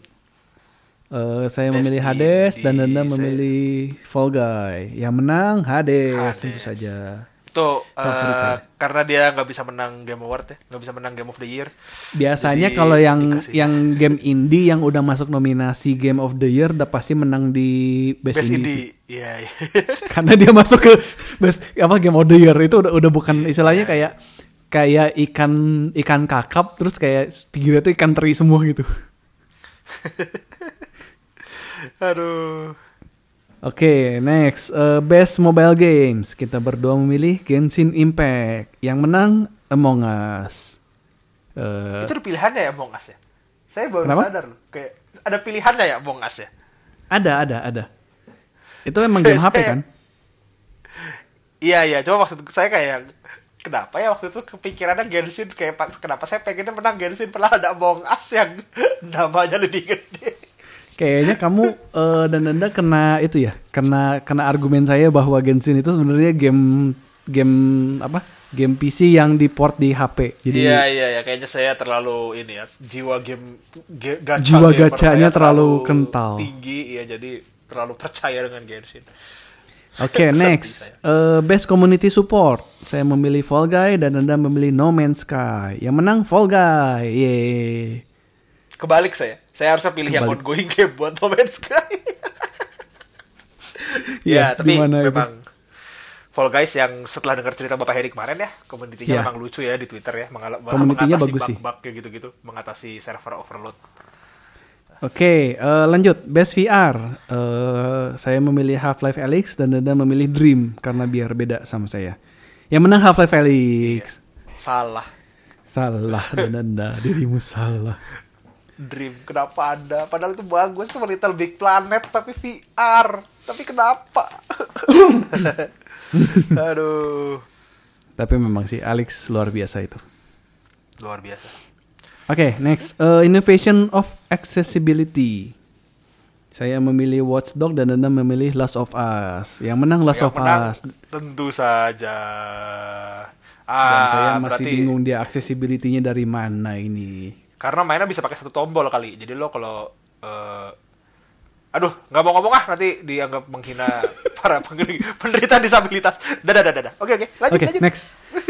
Eh, saya Best memilih Hades dan indie, Anda saya- memilih Fall Guy. Yang menang Hades, Hades. tentu saja. Itu saya. karena dia nggak bisa menang Game Award ya, nggak bisa menang Game of the Year. Biasanya kalau yang dikasih. yang game indie yang udah masuk nominasi Game of the Year udah pasti menang di best, Best indie. iya. iya. Karena dia masuk ke best apa Game of the Year itu udah udah bukan istilahnya kayak kayak ikan ikan kakap terus kayak pinggirnya tuh ikan teri semua gitu. Aduh. Oke, next Eh, best mobile games. Kita berdua memilih Genshin Impact. Yang menang Among Us. Eh, Itu ada pilihannya ya Among Us ya? Saya baru Kenapa? sadar loh. Kayak ada pilihannya ya Among Us ya? ada ada ada. Itu emang game HP kan? Iya iya, cuma maksud saya kayak kenapa ya waktu itu kepikirannya Genshin kayak kenapa saya pengennya menang Genshin pernah ada Among Us yang namanya lebih gede. Kayaknya kamu eh, dan Anda kena itu ya, kena kena argumen saya bahwa Genshin itu sebenarnya game game apa? Game PC yang diport di HP. Jadi Iya iya ya, kayaknya saya terlalu ini ya jiwa game ge- gacha Jiwa gachanya saya terlalu kental. tinggi ya jadi terlalu percaya dengan Genshin. Oke, Sedih next. Eh, best community support. Saya memilih Fall Guy dan Anda memilih No Man's Sky. Yang menang Fall Guy. Yeay. Kebalik saya. Saya harusnya pilih yang Kebalik. ongoing game buat No Man's Sky. Iya, ya, tapi gimana itu? memang Fall Guys yang setelah dengar cerita Bapak Heri kemarin ya, komunitinya Iya. memang lucu ya di Twitter ya, mengala- Komunitinya mengatasi bagus sih. bug-bug kayak gitu-gitu, mengatasi server overload. Oke, eh, lanjut. Best VR. Eh, saya memilih Half-Life Alyx dan Anda memilih Dream karena biar beda sama saya. Yang menang Half-Life Alyx. Salah. Salah dan Anda dirimu salah. Dream kenapa ada? Padahal itu bagus tuh Little Big Planet tapi VR. Tapi kenapa? Aduh, Tapi memang sih Alex luar biasa itu. luar biasa. Oke, next. Eh, innovation of accessibility. Saya memilih Watchdog dan Anda memilih Last of Us. Yang menang Last Yang of menang Us. tentu saja. Dan Ah, saya masih berarti bingung dia accessibility-nya dari mana ini. Karena mainnya bisa pakai satu tombol kali. Jadi lo kalau eh, aduh, nggak mau ngomong ah nanti dianggap menghina para penderita disabilitas. Dadah, dadah, dadah. Oke, oke. Lanjut, Oke, lanjut. next.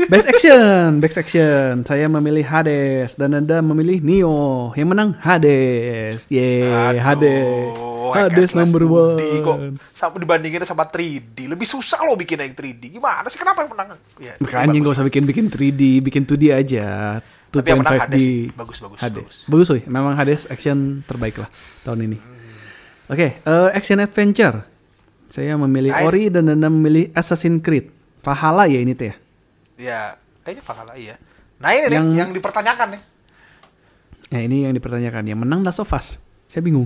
Best action, best action. Saya memilih Hades dan Anda memilih Neo. Yang menang Hades. Aduh, Hades. Hades number 2D kok one. sama dibandingin sama 3D. Lebih susah lo bikin yang 3D. Gimana sih kenapa yang menang? Ya, Makanya nggak usah bikin-bikin 3D, bikin 2D aja. Tapi yang menang 2.5D. Hades sih. Bagus, bagus, Hades. bagus. Bagus, woy. Memang Hades action terbaik lah tahun ini. Oke, eh, action adventure. Saya memilih ini- Ori dan Anda memilih Assassin's Creed. Valhalla ya ini teh ya. Ya, kayaknya Valhalla iya. Nah, ini Yang- nih yang dipertanyakan nih. Nah ini yang dipertanyakan. Yang menang Last of Us. Saya bingung.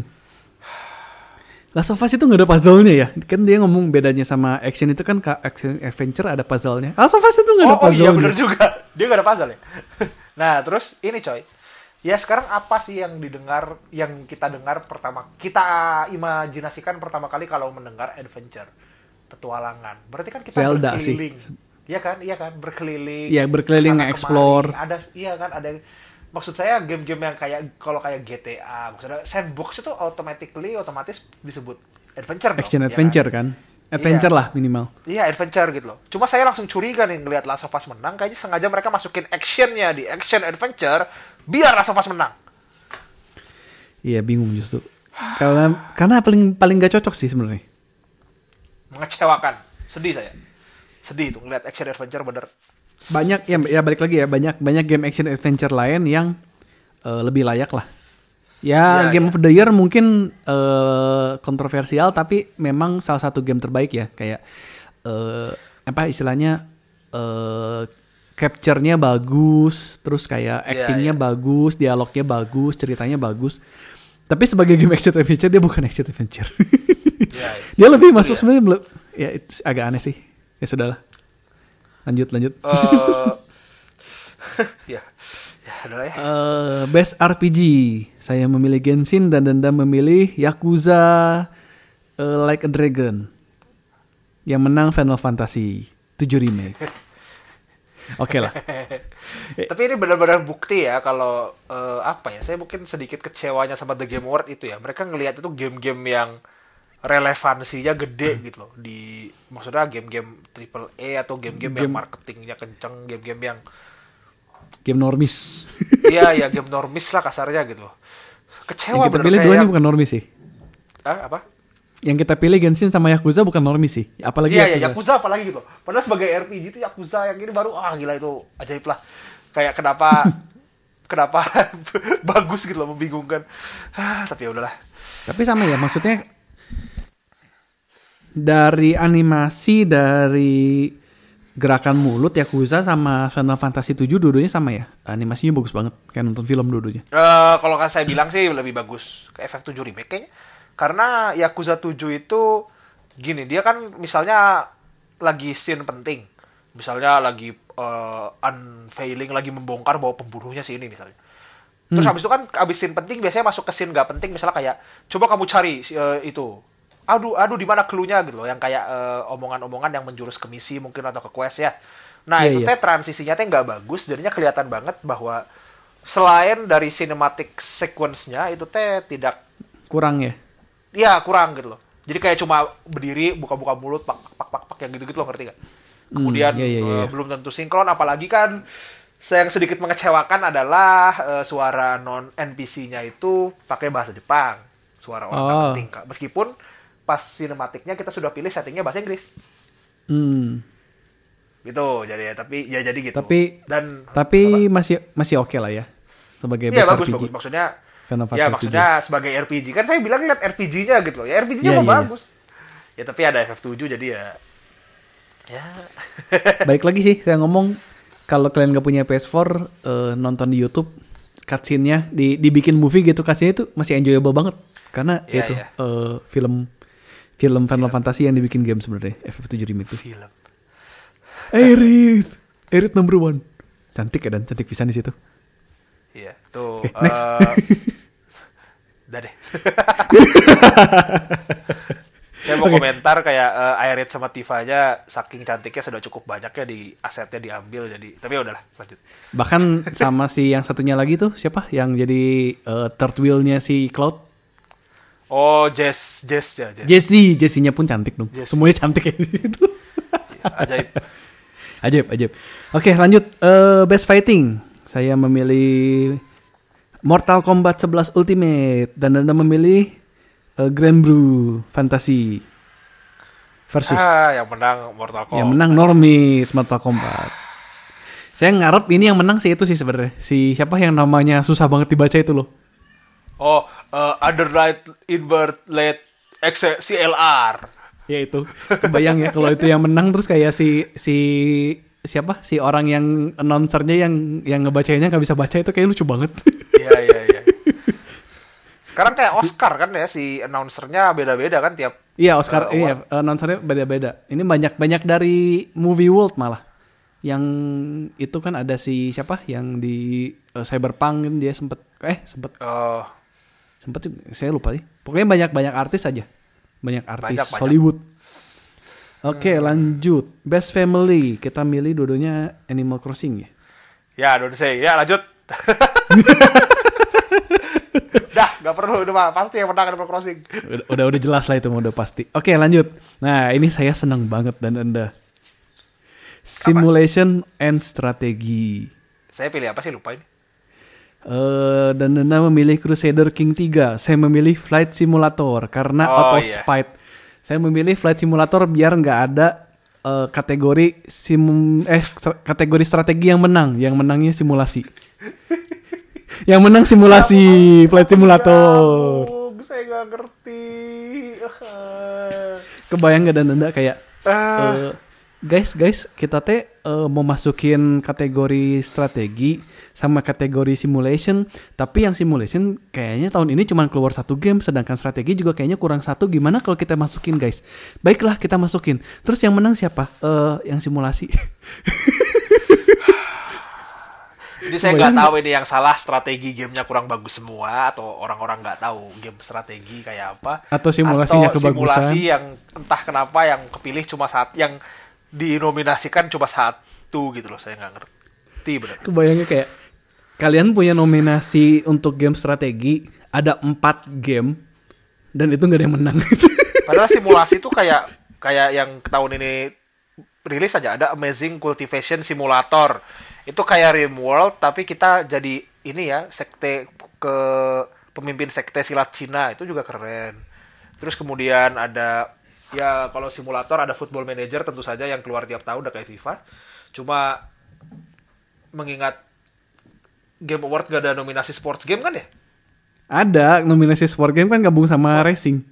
Last of Us itu nggak ada puzzle-nya ya? Kan dia ngomong bedanya sama action itu kan ka- action adventure ada puzzle-nya. Last of Us itu nggak ada Oh, oh iya puzzle-nya. bener juga. Dia gak ada puzzle ya. nah terus ini coy. Ya sekarang apa sih yang didengar, yang kita dengar pertama, kita imajinasikan pertama kali kalau mendengar adventure, petualangan. Berarti kan kita Zelda sih. berkeliling. Iya kan, iya kan, berkeliling. Iya, berkeliling, nge-explore. Ada, iya kan, ada. Maksud saya game-game yang kayak kalau kayak GTA, maksudnya sandbox itu automatically otomatis disebut adventure dong, Action ya kan? adventure kan? Adventure lah minimal. Iya adventure gitu loh. Cuma saya langsung curiga nih ngelihat Last of Us menang, kayaknya sengaja mereka masukin actionnya di action adventure biar Last of Us menang. Iya bingung justru. Karena karena paling paling gak cocok sih sebenarnya. Mengecewakan, sedih saya. Sedih tuh ngelihat action adventure bener. Banyak ya ya balik lagi ya banyak banyak game action adventure lain yang eh, lebih layak lah. Ya, Ya, Game ya. of the Year mungkin eh, kontroversial tapi memang salah satu game terbaik ya kayak eh, apa istilahnya eh capture-nya bagus, terus kayak Iya, actingnya iya. bagus, dialognya bagus, ceritanya bagus. Tapi sebagai game action adventure dia bukan action adventure. Iya. dia lebih masuk Iya. sebenarnya belum ya itu agak aneh sih. Ya sudahlah. Lanjut lanjut. Ya, ya adalah ya. Eh, best RPG. Saya memilih Genshin dan Danda memilih Yakuza eh, Like a Dragon. Yang menang Final Fantasy 7 Remake. Oke lah. Tapi ini benar-benar bukti ya kalau eh, apa ya? Saya mungkin sedikit kecewanya sama The Game Award itu ya. Mereka ngelihat itu game-game yang relevansinya gede gitu loh di maksudnya game-game triple A atau game-game yang Game- marketingnya kenceng, game-game yang Game normis. Iya ya game normis lah kasarnya gitu. Kecewa Yang kita pilih dua ini bukan normis sih. Ah, apa? Yang kita pilih Genshin sama Yakuza bukan normis sih. Apalagi Iya ya Yakuza. Yakuza apalagi gitu. Padahal sebagai RPG itu Yakuza yang ini baru ah gila itu ajaib lah. Kayak kenapa kenapa bagus gitu loh membingungkan. Ah, tapi ya udahlah. Tapi sama ya maksudnya dari animasi dari gerakan mulut Yakuza sama Final Fantasy 7 dua-duanya sama ya. Animasinya bagus banget kayak nonton film dua-duanya. Eh kalau kan saya bilang sih lebih bagus ke FF7 remake kayaknya. Karena Yakuza 7 itu gini, dia kan misalnya lagi scene penting. Misalnya lagi eh, unveiling, lagi membongkar bahwa pembunuhnya si ini misalnya. Terus habis itu kan habis scene penting biasanya masuk ke scene gak penting misalnya kayak coba kamu cari eh, itu. Aduh, aduh di mana clue-nya gitu loh yang kayak eh, omongan-omongan yang menjurus ke misi mungkin atau ke quest ya. Nah, Iya, itu iya. teh transisinya teh nggak bagus, jadinya kelihatan banget bahwa selain dari cinematic sequence-nya itu teh tidak Kurang ya. ya kurang gitu loh. Jadi kayak cuma berdiri buka-buka mulut pak pak pak pak yang gitu-gitu loh ngerti gak? Kemudian iya, iya, eh, iya. belum tentu sinkron apalagi kan saya yang sedikit mengecewakan adalah eh, suara non NPC-nya itu pakai bahasa Jepang. Suara orang Oh. penting. Meskipun pas sinematiknya kita sudah pilih settingnya bahasa Inggris. Hmm. Gitu jadi ya tapi ya jadi gitu. Tapi- dan Tapi masih masih oke lah ya sebagai Iya best bagus RPG. bagus maksudnya Final ya maksudnya sebagai RPG kan saya bilang lihat RPG-nya gitu loh ya RPG-nya Iya, mah iya, iya. bagus ya tapi ada FF7 jadi ya ya Baik lagi sih saya ngomong kalau kalian gak punya PS4 eh, nonton di YouTube cutscene-nya di dibikin movie gitu cutscene itu masih enjoyable banget karena Iya, itu iya. eh, film film Final Fantasy yang dibikin game sebenarnya FF7 remake itu. film Aerith, Aerith number one. Cantik ya dan cantik pisan di situ. iya tuh Oke, next. eh, udah deh saya mau Oke. komentar kayak eh, Aerith sama Tifa-nya saking cantiknya sudah cukup banyak ya di asetnya diambil jadi tapi ya udahlah lanjut Bahkan sama si yang satunya lagi tuh siapa yang jadi eh, third wheel-nya si Cloud? Oh Jess Jess ya Jess Jessie, Jessie-nya pun cantik dong. Jessie. Semuanya cantik ya di situ. ajaib Ajaib, ajaib. Oke, lanjut Eh, best fighting. Saya memilih Mortal Kombat 11 Ultimate dan Anda memilih eh, Grand Blue Fantasy versus ah yang menang Mortal Kombat yang menang Normis Mortal Kombat. Saya ngarep ini yang menang sih itu sih sebenarnya. Si siapa yang namanya susah banget dibaca itu loh. Oh eh, Underlight Invert Late X CLR Ya itu. Kebayang ya kalau itu yang menang terus kayak si si siapa si orang yang announcernya yang yang ngebacainnya nggak bisa baca itu kayak lucu banget. Iya iya iya. Sekarang kayak Oscar kan ya si announcernya beda-beda kan tiap Iya Oscar, Eh, iya announcernya beda-beda. Ini banyak banyak dari movie world malah. Yang itu kan ada si siapa yang di eh, Cyberpunk kan dia sempet eh sempet eh, sempet juga, saya lupa sih. Pokoknya banyak banyak artis aja. Banyak artis Banyak, banyak. Hollywood. Oke lanjut Best Family kita milih dua-duanya Animal Crossing ya. ya don't say. Ya lanjut. Dah, nggak perlu udah mah pasti yang menang Animal Crossing. Udah, udah udah jelas lah itu udah pasti. Oke lanjut. Nah ini saya senang banget dan anda simulation and strategi. Saya pilih apa sih lupa ini. Eh dan anda memilih Crusader King 3. Saya memilih Flight Simulator karena Oh, auto iya. spite. Saya memilih Flight Simulator biar nggak ada eh, kategori sim eh kategori strategi yang menang. Yang menangnya simulasi. yang menang simulasi Flight Simulator. Ampun, saya nggak ngerti. Kebayang gak dan anda kayak Ah. eh, guys guys kita teh eh, mau masukin kategori strategi sama kategori simulation. Tapi yang simulation kayaknya tahun ini cuma keluar satu game sedangkan strategi juga kayaknya kurang satu. Gimana kalau kita masukin guys? Baiklah kita masukin. Terus yang menang siapa? Eh yang simulasi. Jadi saya nggak tahu ini yang salah strategi gamenya kurang bagus semua atau orang-orang nggak tahu game strategi kayak apa. Atau simulasinya atau kebagusan. simulasi yang entah kenapa yang kepilih cuma saat yang dinominasikan cuma satu gitu loh saya nggak ngerti bener. Kebayangnya kayak kalian punya nominasi untuk game strategi ada empat game dan itu nggak ada yang menang. Padahal simulasi itu kayak kayak yang tahun ini rilis aja ada Amazing Cultivation Simulator. Itu kayak Rimworld tapi kita jadi ini ya sekte ke pemimpin sekte silat Cina itu juga keren. Terus kemudian ada ya kalau simulator ada Football Manager tentu saja yang keluar tiap tahun udah kayak FIFA. Cuma mengingat Game Award gak ada nominasi sports game kan ya? Ada nominasi sport game kan gabung sama racing.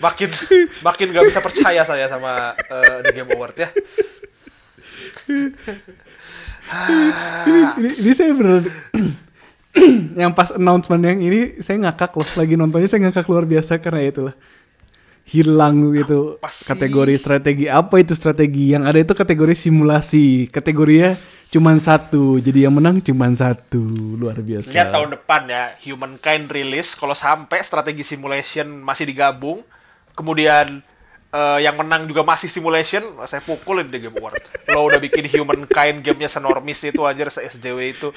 makin makin gak bisa percaya saya sama eh, The Game Award ya. Ini, ini saya bener yang pas announcement yang ini saya ngakak loh. Lagi nontonnya saya ngakak luar biasa karena itulah. Hilang gitu kategori strategi. Apa itu strategi? Yang ada itu kategori simulasi. Kategorinya cuman satu. Jadi yang menang cuman satu. Luar biasa. Lihat tahun depan ya Humankind rilis. Kalau sampai strategi simulation masih digabung kemudian eh, yang menang juga masih simulation saya pukulin di Game Award. Lo udah bikin Humankind gamenya senormis itu aja se SJW itu.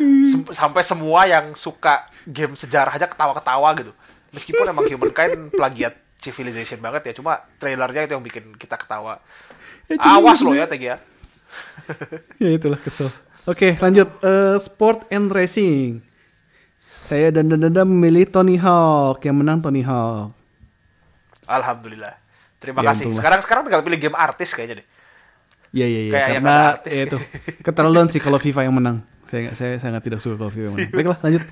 Sem- sampai semua yang suka game sejarah aja ketawa-ketawa gitu. Meskipun emang Humankind plagiat Civilization banget ya cuma trailernya itu yang bikin kita ketawa. Ya, awas lo ya TG ya. Ya itulah kesel. Oke lanjut. Eh, sport and racing. Saya dan dan dan memilih Tony Hawk yang menang Tony Hawk. Alhamdulillah terima Ya, kasih untunglah. sekarang sekarang tinggal pilih game artis kayaknya deh Iya iya iya karena artis. ya itu keterlaluan sih kalau FIFA yang menang. Saya saya sangat tidak suka kalau FIFA yang menang. Baiklah lanjut.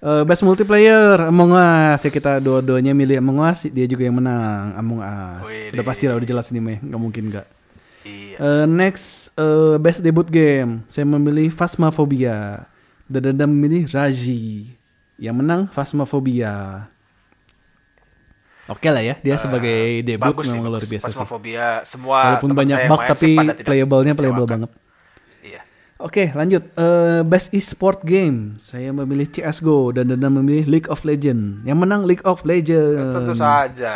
Eh, best multiplayer Among Us ya kita dua-duanya milih Among Us dia juga yang menang Among Us. Wih, Udah pasti lah udah jelas ini mah ya. nggak mungkin nggak. iya Eh, next eh, best debut game saya memilih Phasmophobia dan Dada memilih Raji yang menang Phasmophobia. Oke lah ya dia sebagai debut bagus sih, memang luar bagus. biasa sih. Phasmophobia semua Walaupun banyak bug tapi playable-nya playable banget. Iya. Oke, lanjut. Eh, best e-sport game. Saya memilih CS:GO dan Dana memilih League of Legends. Yang menang League of Legends. Tentu saja,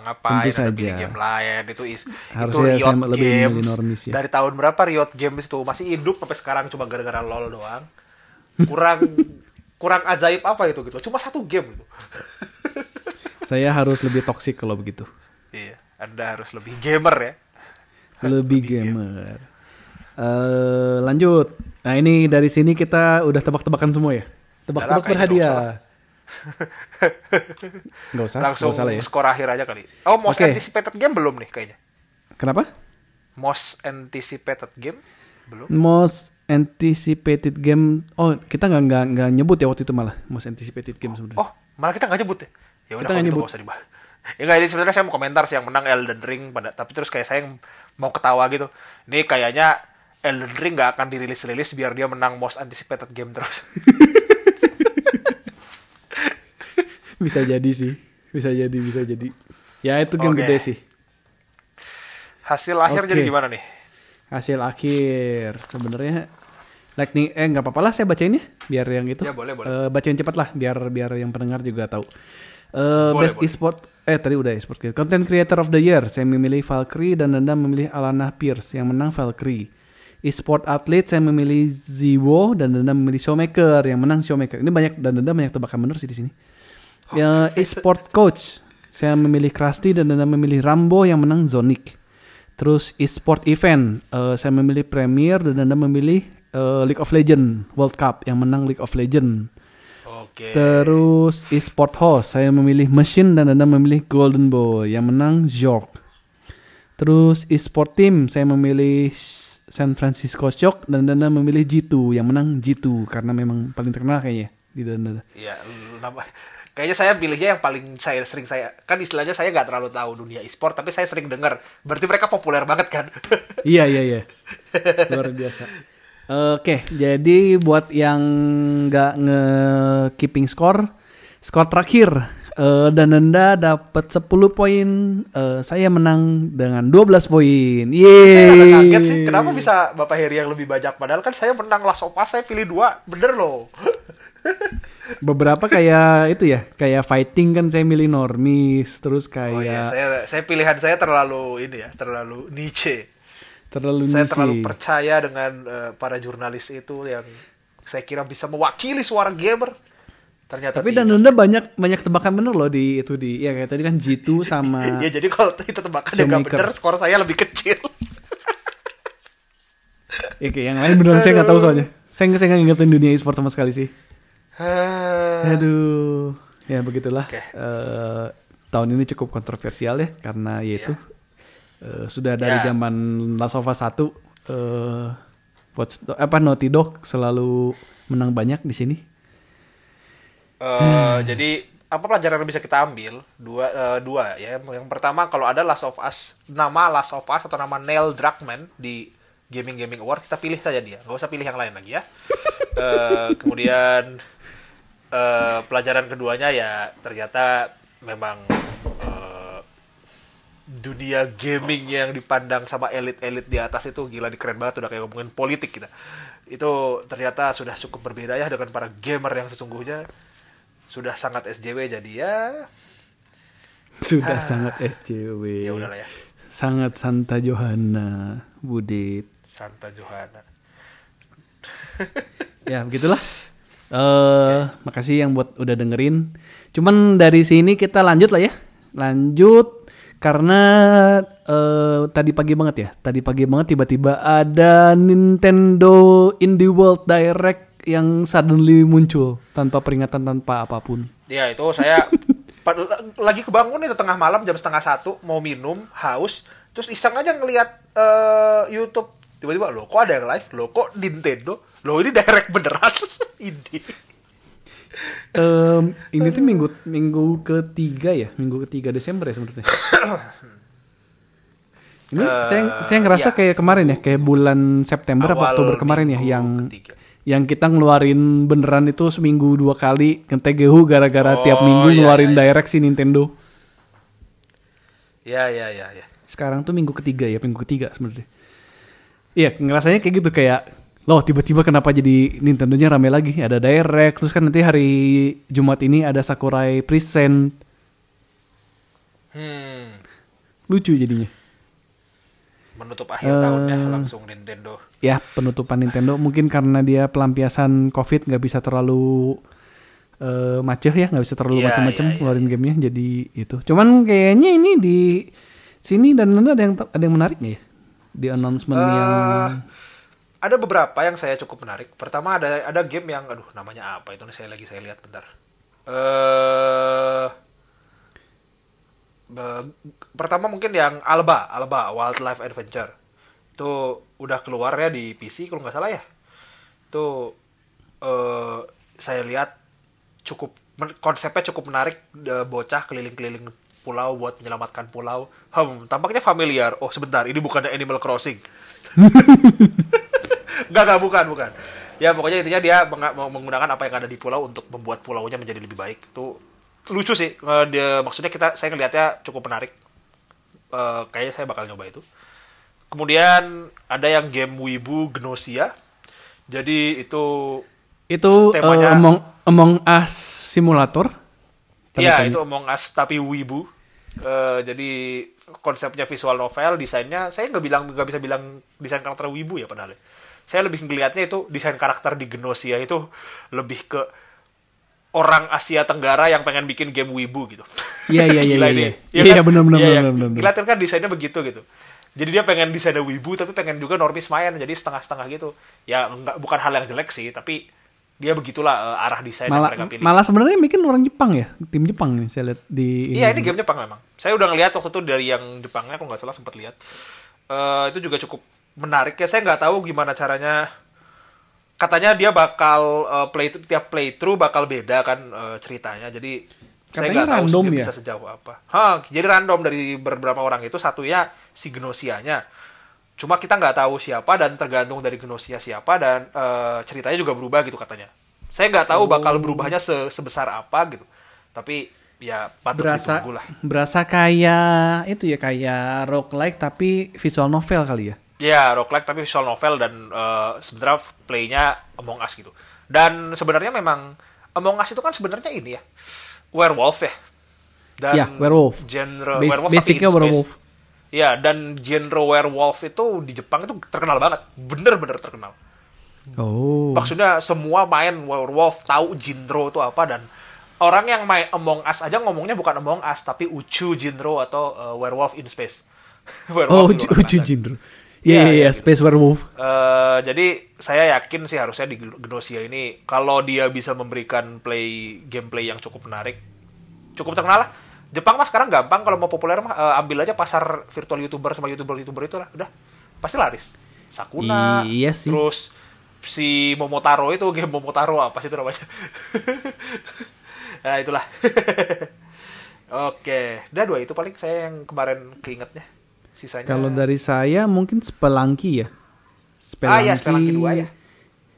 ngapain Tentu ada pilih saja. game lain itu is, itu Harusnya Riot saya lebih Games. normis ya. Dari tahun berapa Riot Games itu masih hidup sampai sekarang cuma gara-gara LoL doang. Kurang kurang ajaib apa itu gitu. Cuma satu game gitu. Saya harus lebih toksik kalau begitu. Iya, Anda harus lebih gamer ya. Lebih gamer. Eh, lanjut. Nah, ini dari sini kita udah tebak-tebakan semua ya. Tebak-tebak berhadiah. Nggak usah, Langsung nggak usah ya. skor akhir aja kali. Oh, most Oke. anticipated game belum nih kayaknya. Kenapa? Most anticipated game belum. Most anticipated game. Oh, kita nggak nggak nggak nyebut ya waktu itu malah most anticipated game sebenarnya. Oh, malah kita nggak nyebut ya? Ya udah kalau gitu nggak usah dibahas. Ya nggak, ini sebenarnya saya mau komentar sih yang menang Elden Ring pada tapi terus kayak saya yang mau ketawa gitu. Ini kayaknya Elden Ring nggak akan dirilis-rilis biar dia menang most anticipated game terus. bisa jadi sih bisa jadi bisa jadi ya itu game Oke. gede sih Hasil akhir Oke. jadi gimana nih? hasil akhir sebenarnya lightning eh nggak apa-apa lah saya bacain ya biar yang itu Ya, boleh, boleh. Eh, bacain cepat lah biar biar yang pendengar juga tahu Eh, Boleh, best boleh. e-sport eh tadi udah e-sport content creator of the year saya memilih Valkyrie dan Nanda memilih Alana Pierce. Yang menang Valkyrie. E-sport athlete saya memilih Ziwo dan Nanda memilih Showmaker yang menang Showmaker ini banyak dan Nanda banyak tebakan bener sih di sini. Ya e-sport coach saya memilih Krusty dan Nanda memilih Rambo. Yang menang Zonic. Terus e-sport event eh, saya memilih Premier dan Nanda memilih eh, League of Legend World Cup. Yang menang League of Legend Oke. Terus e-sport host saya memilih Machine dan Anda memilih Golden Boy yang menang Zork. Terus e-sport team saya memilih San Francisco Shock dan Anda memilih G2 yang menang G2 karena memang paling terkenal kayaknya di Danda. Iya, kayaknya saya pilihnya yang paling saya sering saya kan istilahnya saya nggak terlalu tahu dunia e-sport tapi saya sering dengar. Berarti mereka populer banget kan? iya iya iya. Luar biasa. Oke, jadi buat yang nggak nge keeping score, skor terakhir eh dan Anda dapat 10 poin, eh, saya menang dengan 12 poin. saya agak Yeay. kaget sih kenapa bisa Bapak Heri yang lebih banyak padahal kan saya menang Last of Us saya pilih dua bener loh. Beberapa kayak itu ya, kayak fighting kan saya milih normis, terus Oh iya, kayak saya saya pilihan saya terlalu ini ya, terlalu niche. Terlalu Saya terlalu percaya dengan eh, para jurnalis itu yang saya kira bisa mewakili suara gamer. Ternyata Tapi dan Anda banyak banyak tebakan bener loh di itu di ya kayak tadi kan G2 sama ya jadi kalau itu tebakan yang nggak bener, skor saya lebih kecil. ya kayak yang lain beneran saya nggak tahu soalnya. Saya nggak saya nggak dunia e-sport sama sekali sih. Eh, Aduh, ya begitulah. Oke. Eh, tahun ini cukup kontroversial ya karena yaitu eh, sudah dari Ya. zaman Last of Us 1 eh Watch apa Naughty Dog selalu menang banyak di sini. eh, jadi apa pelajaran yang bisa kita ambil? Dua eh, dua ya. Yang pertama kalau ada Last of Us nama Last of Us atau nama Neil Druckmann di Gaming Gaming Award kita pilih saja dia, nggak usah pilih yang lain lagi ya. Eh, kemudian eh, pelajaran keduanya ya ternyata memang dunia gaming yang dipandang sama elit-elit di atas itu gila di keren banget udah kayak ngomongin politik kita itu ternyata sudah cukup berbeda ya dengan para gamer yang sesungguhnya sudah sangat SJW jadi ya Sudah sangat SJW. ya udahlah ya Sangat Santa Johanna, Budit. Santa Johanna Ya, begitulah. Eh, makasih yang buat udah dengerin. Cuman dari sini kita lanjut lah ya. Lanjut karena eh, tadi pagi banget ya. Tadi pagi banget tiba-tiba ada Nintendo Indie World Direct yang suddenly muncul tanpa peringatan tanpa apa pun. ya itu saya lagi kebangun itu tengah malam jam setengah satu mau minum haus terus iseng aja ngelihat eh, YouTube tiba-tiba loh kok ada yang live loh kok Nintendo loh ini direct beneran ini Em, ini tuh minggu minggu ketiga ya, minggu ketiga Desember ya sebenarnya. Ini saya saya ngerasa ya. kayak kemarin ya, kayak bulan September Awal Oktober kemarin ya, yang ketiga. yang kita ngeluarin beneran itu seminggu dua kali ke TGU gara-gara Oh, tiap minggu iya, ngeluarin iya. direct si Nintendo. ya ya ya ya Sekarang tuh minggu ketiga ya, minggu ketiga sebenarnya. Iya, ngerasanya kayak gitu kayak loh tiba-tiba kenapa jadi Nintendo-nya rame lagi? Ada direct, terus kan nanti hari Jumat ini ada Sakurai Present. hmm Lucu jadinya. menutup akhir Eh. tahunnya langsung Nintendo Ya, penutupan Nintendo mungkin karena dia pelampiasan COVID nggak bisa terlalu eh macet ya, nggak bisa terlalu Iya, macem-macem iya, ngeluarin gamenya, jadi itu. Cuman kayaknya ini di sini dan ada yang ada yang menariknya ya di announcement Eh, yang ada beberapa yang saya cukup menarik. Pertama ada ada game yang aduh namanya apa itu nih saya lagi saya lihat bentar. Eh be- pertama mungkin yang Alba, Alba Wildlife Adventure. Itu udah keluar ya di PC kalau nggak salah ya. Itu eh saya lihat cukup konsepnya cukup menarik eh, bocah keliling-keliling pulau buat menyelamatkan pulau. Hmm, tampaknya familiar. Oh, sebentar, ini bukannya Animal Crossing. Enggak, enggak, bukan, bukan. Ya pokoknya intinya dia menggunakan apa yang ada di pulau untuk membuat pulaunya menjadi lebih baik. Itu lucu sih. Eh, dia, maksudnya kita saya ngelihatnya cukup menarik. Eh, kayaknya saya bakal nyoba itu. Kemudian ada yang game Wibu Gnosia. Jadi itu Itu eh, Temanya- Among, Among Us Simulator. Iya, itu Among Us tapi Wibu. Eh, jadi konsepnya visual novel, desainnya saya nggak bilang nggak bisa bilang desain karakter Wibu ya padahal. Saya lebih ngelihatnya itu desain karakter di Gnosia itu lebih ke orang Asia Tenggara yang pengen bikin game Wibu gitu. Iya, iya, iya, iya, ini. iya. Iya Iya, kan? benar, benar, Iya, benar, iya. benar. Kelihatan kan desainnya begitu gitu. Jadi dia pengen desainnya Wibu tapi pengen juga normis main jadi setengah-setengah gitu. Ya enggak bukan hal yang jelek sih, tapi dia begitulah eh, arah desain yang Malah, mereka pilih. malah sebenarnya bikin orang Jepang ya, tim Jepang nih saya lihat di. Iya ini game Jepang memang. Saya udah ngeliat waktu itu dari yang Jepangnya aku nggak salah sempat lihat. Eh itu juga cukup menarik ya. Saya nggak tahu gimana caranya. Katanya dia bakal eh, play tiap playthrough bakal beda kan eh, ceritanya. Jadi saya Katanya nggak tahu sih ya? bisa sejauh apa. Hah, jadi random dari beberapa orang itu satunya si Gnosianya. Cuma kita nggak tahu siapa dan tergantung dari Gnosia siapa dan eh, ceritanya juga berubah gitu katanya. Saya nggak tahu Oh. bakal berubahnya se- sebesar apa gitu. Tapi ya patut berasa ditunggu lah. berasa kayak itu ya kayak roguelike tapi visual novel kali ya. Ya, roguelike tapi visual novel dan eh, sebenarnya playnya Among Us gitu. Dan sebenarnya memang Among Us itu kan sebenarnya ini ya werewolf ya. Dan Ya, werewolf. Genre Bas- werewolf basicnya werewolf. Ya, dan genre werewolf itu di Jepang itu terkenal banget, bener-bener terkenal. Oh. Maksudnya semua main werewolf tahu genre itu apa dan orang yang main Among Us aja ngomongnya bukan Among Us tapi Uchu genre atau eh, werewolf in space. Oh, Werewolf uji angkasa. genre. Iya, Iya, iya, iya, gitu. Space Werewolf. Eh, jadi saya yakin sih harusnya di Gnosia ini kalau dia bisa memberikan play gameplay yang cukup menarik, cukup terkenal lah. Jepang mah sekarang gampang kalau mau populer mah eh, ambil aja pasar virtual youtuber sama youtuber youtuber itu lah, udah pasti laris. Sakuna, Iya sih. terus si Momotaro itu game Momotaro apa sih itu namanya? nah itulah. Oke, udah dua itu paling saya yang kemarin keingetnya. Sisanya. Kalau dari saya mungkin Spelunky ya. Ah, iya, Spelunky dua ya.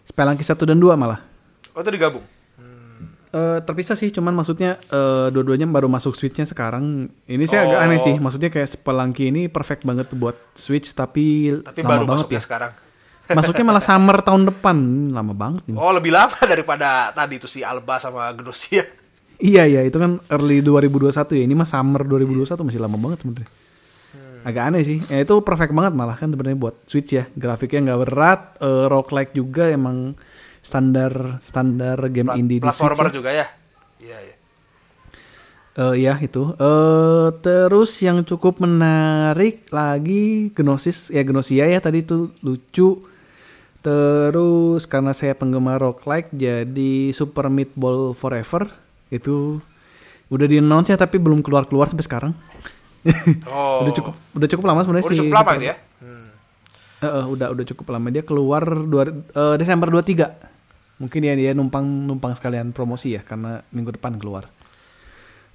Spelunky 1 dan 2 malah. oh itu digabung. Eh terpisah sih, cuman maksudnya eh, dua-duanya baru masuk Switch-nya sekarang. Ini saya agak Oh. aneh sih, maksudnya kayak Spelunky ini perfect banget buat Switch tapi, Tapi lama baru banget ya ya. sekarang. Masuknya malah summer tahun depan, lama banget ini. Oh lebih lama daripada tadi itu si Alba sama Gnosia. Iya iya, itu kan early 2021 ya. Ini mah summer 2021 masih lama banget sebenarnya. Agak aneh sih. Ya, itu perfect banget malah kan sebenarnya buat Switch ya. Grafiknya nggak berat, eh, roguelike juga emang standar standar game Pla- indie di Switch. Platformer ya. juga ya. Iya iya. Eh ya itu. Eh terus yang cukup menarik lagi Gnosis ya Gnosia ya tadi itu lucu. Terus karena saya penggemar roguelike jadi Super Meat Ball Forever itu udah di announce ya tapi belum keluar keluar sampai sekarang. Oh. udah cukup udah cukup lama sebenarnya Udah sih. cukup lama itu ya. Hmm. Eh, eh, udah udah cukup lama dia keluar dua, eh, Desember 23. Mungkin ya dia numpang numpang sekalian promosi ya karena minggu depan keluar.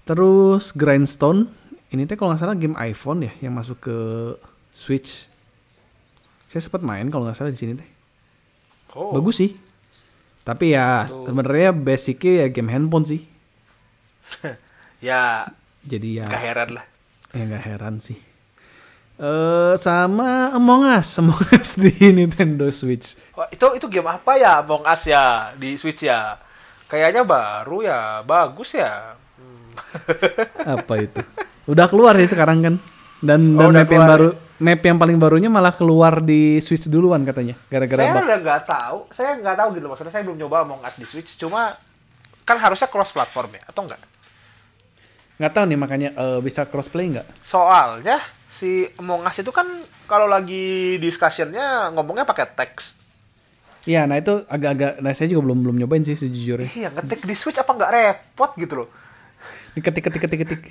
Terus Grindstone ini teh kalau nggak salah game iPhone ya yang masuk ke Switch. Saya sempat main kalau nggak salah di sini teh. Oh. Bagus sih. Tapi ya sebenarnya basicnya ya game handphone sih. Ya Jadi ya gak heran lah. Ya nggak heran sih. Eh sama Among Us, Among Us di Nintendo Switch. Oh, itu itu game apa ya Among Us ya di Switch ya? Kayaknya baru ya, bagus ya. Hmm. apa itu udah keluar sih sekarang kan dan Oh, dan map yang baru map yang paling barunya malah keluar di Switch duluan katanya gara-gara saya udah nggak tahu, saya nggak tahu gitu maksudnya saya belum nyoba Among Us di Switch, cuma kan harusnya cross platform ya atau enggak? Nggak tahu nih makanya eh, bisa crossplay nggak Soalnya si Among Us itu kan kalau lagi discussionnya ngomongnya pakai teks. Iya, nah itu agak-agak, nah saya juga belum belum nyobain sih sejujurnya. Iya, ngetik di Switch apa nggak repot gitu loh. Ketik ketik ketik ketik.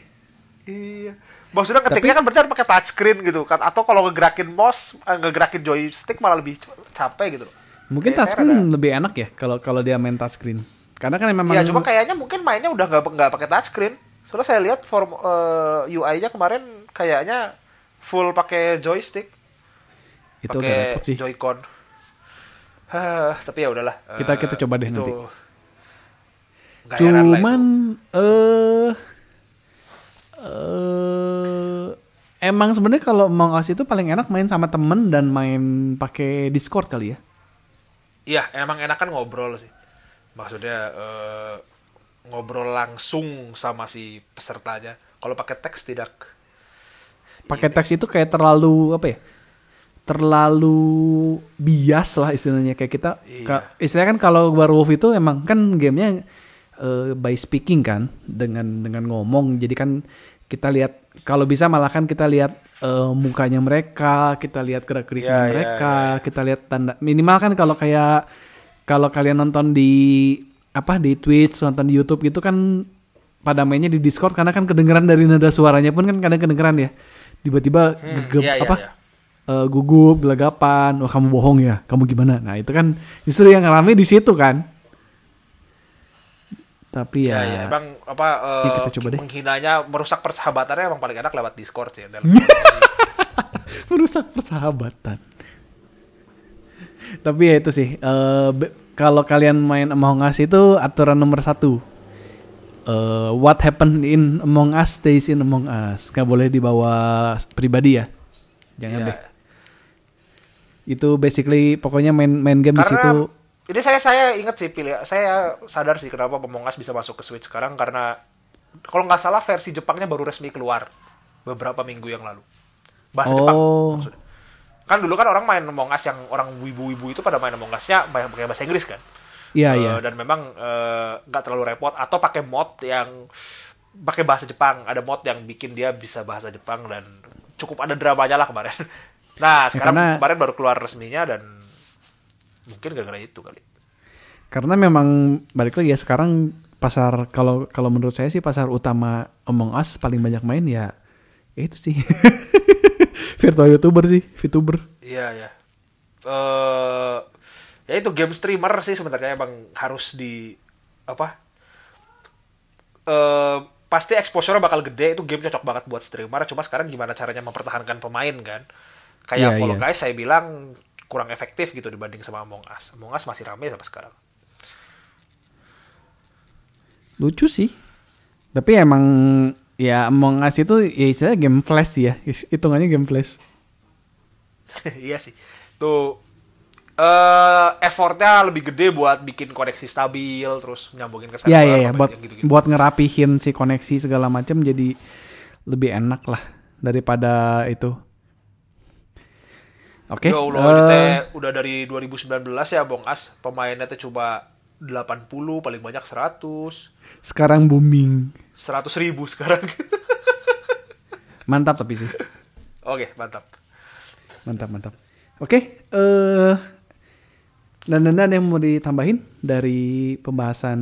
Iya. Maksudnya ketiknya kan berarti harus pakai touchscreen gitu kan atau kalau ngegerakin mouse, eh, ngegerakin joystick malah lebih capek gitu loh. Mungkin Kayak saya touchscreen lebih enak ya kalau kalau dia main touchscreen. Karena kan memang Iya, cuma kayaknya mungkin mainnya udah nggak nggak pakai touchscreen. Soalnya saya lihat form eh, UI-nya kemarin kayaknya full pakai joystick, itu pakai. Joy-Con. Hah, tapi ya udahlah. Kita- Eh, kita coba deh itu nanti. Cuman eh eh emang sebenarnya kalau Among Us itu paling enak main sama temen dan main pakai Discord kali ya. Iya, emang enakan ngobrol sih. Maksudnya eh, ngobrol langsung sama si pesertanya. Kalau pakai teks tidak. Pakai teks itu kayak terlalu apa ya? Terlalu bias lah istilahnya kayak kita. Iya. ka- istilahnya kan kalau Werewolf itu emang kan gamenya eh, by speaking kan dengan dengan ngomong. Jadi kan kita lihat kalau bisa malah kan kita lihat eh, mukanya mereka, kita lihat gerak-geriknya Iya, iya, mereka, iya, kita lihat tanda minimal kan kalau kayak kalau kalian nonton di apa di Twitch, nonton di YouTube gitu kan pada mainnya di Discord karena kan kedengeran dari nada suaranya pun kan kadang kedengeran ya. Tiba-tiba gegep iya, iya, apa? iya. eh, gugup, gelagapan, wah kamu bohong ya, kamu gimana? Nah itu kan justru yang rame di situ kan. Tapi Ya, ya, ya, emang apa eh, Ya, kita coba deh. menghinanya, merusak persahabatannya emang paling enak lewat Discord sih. Merusak persahabatan. Tapi ya itu sih, eh, be- kalau kalian main Among Us itu aturan nomor satu. Eh, what happened in Among Us stays in Among Us. Gak boleh dibawa pribadi ya. Jangan Iya. deh. Itu basically pokoknya main main game di situ. Karena ini saya saya ingat sih pilih saya sadar sih kenapa Among Us bisa masuk ke Switch sekarang karena kalau nggak salah versi Jepangnya baru resmi keluar beberapa minggu yang lalu. Bahasa Jepang Oh. maksudnya. Kan dulu kan orang main Among Us yang orang wibu-wibu itu pada main Among Us-nya banyak pakai bahasa Inggris kan. Iya Eh, iya. Dan memang eh, nggak terlalu repot atau pakai mod yang pakai bahasa Jepang. Ada mod yang bikin dia bisa bahasa Jepang dan cukup ada dramanya lah kemarin. Nah, sekarang karena- kemarin baru keluar resminya dan mungkin gara-gara itu kali. Karena memang balik lagi ya sekarang pasar kalau kalau menurut saya sih pasar utama Among Us paling banyak main ya itu sih. Virtual YouTuber sih, VTuber. Iya, ya. Eh ya itu game streamer sih sebenarnya emang harus di apa? Eh pasti exposure bakal gede itu game cocok banget buat streamer cuma sekarang gimana caranya mempertahankan pemain kan kayak Iya, Fall iya. Guys saya bilang kurang efektif gitu dibanding sama Among Us Among Us masih rame sampai sekarang Lucu sih. Tapi emang ya Among Us itu ya istilahnya game flash ya. Hitungannya game flash. iya sih tuh eh effortnya lebih gede buat bikin koneksi stabil terus nyambungin ke server iya iya apa buat yang gitu-gitu. buat ngerapihin si koneksi segala macam jadi lebih enak lah daripada itu. Oke. Ya eh, ini teh udah dari 2019 ya Bong As. Pemainnya teh coba 80, paling banyak 100. sekarang booming. 100 ribu sekarang. Mantap tapi sih. Oke, mantap. Mantap, mantap. Oke, eh dan dan dan yang mau ditambahin dari pembahasan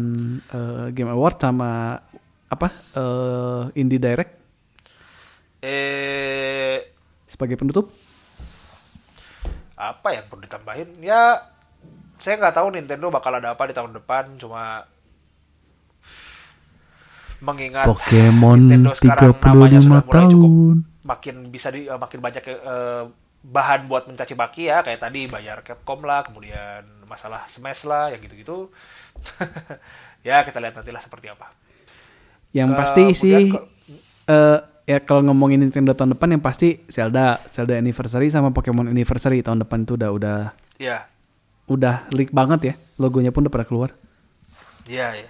eh, Game Award sama apa eh Indie Direct Eh, sebagai penutup? apa yang perlu ditambahin? Ya, saya nggak tahu Nintendo bakal ada apa di tahun depan. Cuma mengingat Pokemon Nintendo sekarang namanya 35 sudah mulai cukup tahun. makin bisa di eh, makin banyak eh, bahan buat mencaci maki ya kayak tadi bayar Capcom lah kemudian masalah Smash lah yang gitu-gitu ya kita lihat nantilah seperti apa Yang Eh, pasti sih ke- eh ya kalau ngomongin Nintendo tahun depan yang pasti Zelda, Zelda Anniversary sama Pokemon Anniversary tahun depan itu udah udah ya udah leak banget ya. Logonya pun udah pada keluar. ya ya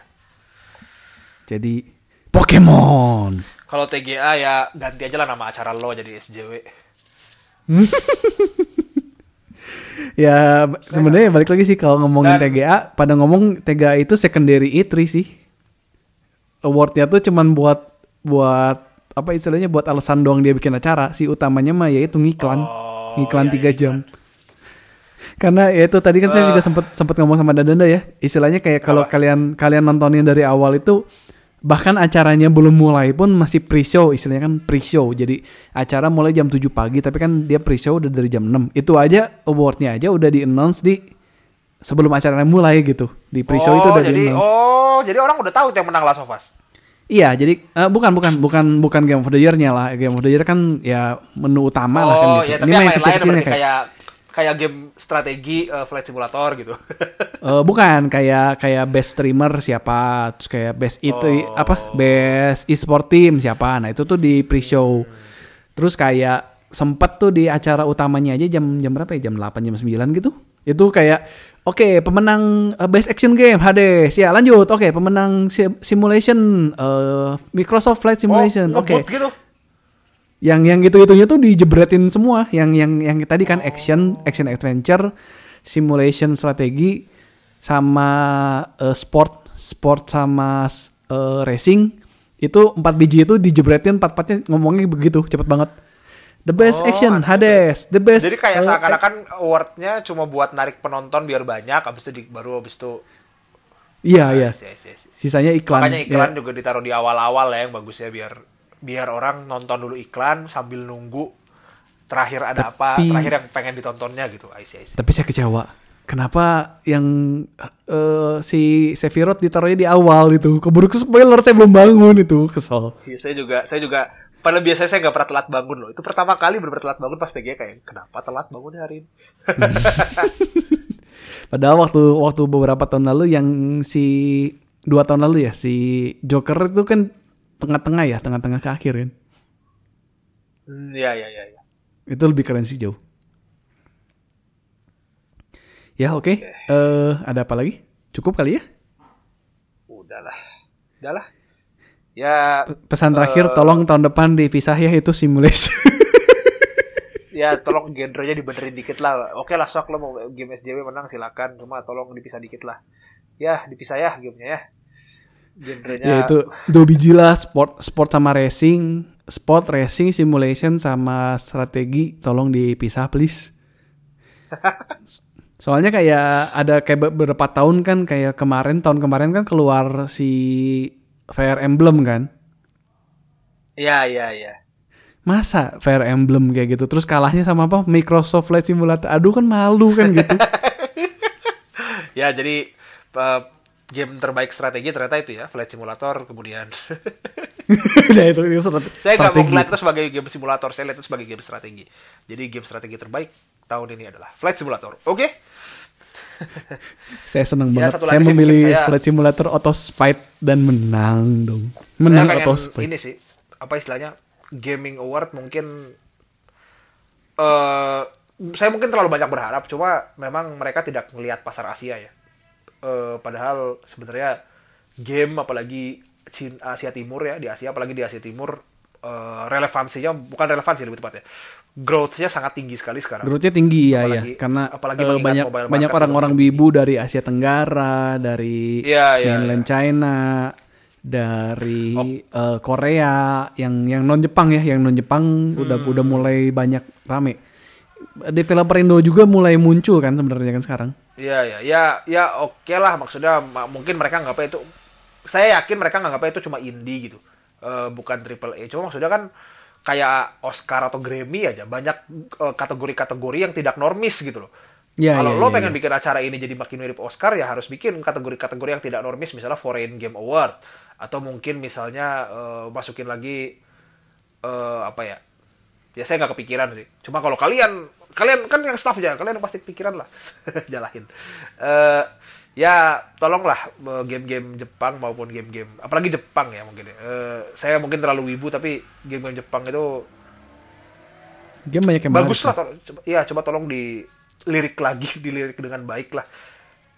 Jadi Pokemon. kalau TGA ya ganti aja lah nama acara lo jadi SJW Ya sebenarnya balik lagi sih kalau ngomongin Dan- TGA, pada ngomong TGA itu secondary E3 sih. Awardnya tuh cuman buat buat apa istilahnya buat alasan doang dia bikin acara. Si utamanya mah yaitu ngiklan, Oh, ngiklan iya, tiga iya, jam. Karena ya itu tadi kan saya juga sempet sempet ngomong sama Dadanda ya, istilahnya kayak kalau kalian kalian nontonin dari awal itu bahkan acaranya belum mulai pun masih pre-show istilahnya kan pre-show. Jadi acara mulai jam 7 pagi tapi kan dia pre-show udah dari jam 6 itu aja awardnya aja udah di announce di sebelum acaranya mulai gitu. Di pre-show itu udah di jadi announce oh jadi orang udah tahu yang menang Last of Us? Iya jadi eh, bukan bukan bukan bukan game of the year-nya lah. Game of the year kan ya menu utama lah kan oh gitu. ya tapi mah yang kecil-kecilnya berarti kayak kayak game strategi eh, flight simulator gitu. Eh, bukan kayak kayak best streamer siapa, terus kayak best itu Oh. apa best e-sport team siapa. Nah itu tuh di pre-show. Terus kayak sempet tuh di acara utamanya aja jam jam berapa ya? Jam 8 jam 9 gitu. Itu kayak oke pemenang eh, best action game HD. Ya lanjut. Oke pemenang si- simulation eh, Microsoft Flight Simulation. Oh, Oke. ngebut gitu. Yang yang gitu itunya tuh dijebretin semua. Yang yang yang tadi kan action action adventure simulation strategi sama eh, sport sport sama eh, racing. Itu empat biji itu dijebretin empat empatnya ngomongnya begitu cepet banget. The best Oh, action Hades. the best Jadi kayak eh, seakan-akan awardnya cuma buat narik penonton biar banyak, habis itu di, baru habis itu iya iya. Yes, yes, yes. sisanya iklan Makanya iklan Ya. juga ditaruh di awal-awal ya yang bagus ya biar biar orang nonton dulu iklan sambil nunggu terakhir ada apa, Tapi- terakhir yang pengen ditontonnya gitu. I see, I see. tapi saya kecewa kenapa yang eh, si Sephiroth ditaruhnya di awal itu keburu ke spoiler saya belum bangun itu kesel Iya, saya juga saya juga Padahal biasanya saya nggak pernah telat bangun loh. Itu pertama kali benar telat bangun pas TG kayak kenapa telat bangun hari ini? Padahal waktu waktu beberapa tahun lalu yang si dua tahun lalu ya si Joker itu kan tengah-tengah ya tengah-tengah ke akhir kan. Hmm, ya ya ya. Itu lebih keren sih jauh. Ya oke. Eh ada apa lagi? Cukup kali ya? Udahlah, udahlah. Ya Pe- Pesan terakhir tolong tahun depan dipisah ya itu simulation. ya tolong genrenya dibenerin dikit lah. Oke lah sok lo mau game SJW menang silakan, cuma tolong dipisah dikit lah. Ya dipisah ya gamenya ya. Genrenya ya itu dua biji lah sport sport sama racing, sport racing simulation sama strategi tolong dipisah please. Soalnya kayak ada kayak beberapa tahun kan kayak kemarin tahun kemarin kan keluar si Fire Emblem kan. Ya ya ya. Masa Fire Emblem kayak gitu terus kalahnya sama apa Microsoft Flight Simulator. Aduh kan malu kan gitu. Ya jadi game terbaik strategi ternyata itu ya Flight Simulator kemudian nah itu, itu strategi. saya nggak mau ngeliat itu sebagai game simulator saya lihat itu sebagai game strategi jadi game strategi terbaik tahun ini adalah Flight Simulator oke Saya seneng Ya, banget. Saya memilih saya- Flight Simulator Auto Spite dan menang dong. Menang Auto Spite. ini sih apa istilahnya gaming award mungkin eh saya mungkin terlalu banyak berharap cuma memang mereka tidak melihat pasar Asia ya Eh, padahal sebenarnya game apalagi Cin- Asia Timur ya di Asia apalagi di Asia Timur eh, relevansinya bukan relevansi lebih tepatnya growth-nya sangat tinggi sekali sekarang Growth-nya tinggi ya ya, karena apalagi mengingat banyak banyak orang-orang wibu dari Asia Tenggara, dari Iya, iya, mainland iya. China, dari eh, Korea, yang yang non Jepang ya, yang non Jepang udah Hmm. udah mulai banyak rame. Developer Indo juga mulai muncul kan sebenarnya kan sekarang. Iya ya ya ya oke lah maksudnya ma- mungkin mereka nggak itu saya yakin mereka nggak itu cuma indie gitu. Eh, bukan triple A. Cuma maksudnya kan kayak Oscar atau Grammy aja banyak eh, kategori-kategori yang tidak normis gitu loh. Iya, kalau iya, lo iya, pengen bikin acara ini jadi makin mirip Oscar ya harus bikin kategori-kategori yang tidak normis misalnya Foreign Game Award atau mungkin misalnya eh, masukin lagi eh, apa ya ya saya nggak kepikiran sih. Cuma kalau kalian kalian kan yang staff aja kalian pasti kepikiran lah. Jalahin Eh, ya tolonglah eh, game-game Jepang maupun game-game apalagi Jepang ya mungkin ya. Eh, saya mungkin terlalu wibu tapi game-game Jepang itu Game banyak yang bagus lah ya coba tolong dilirik lagi dilirik dengan baik lah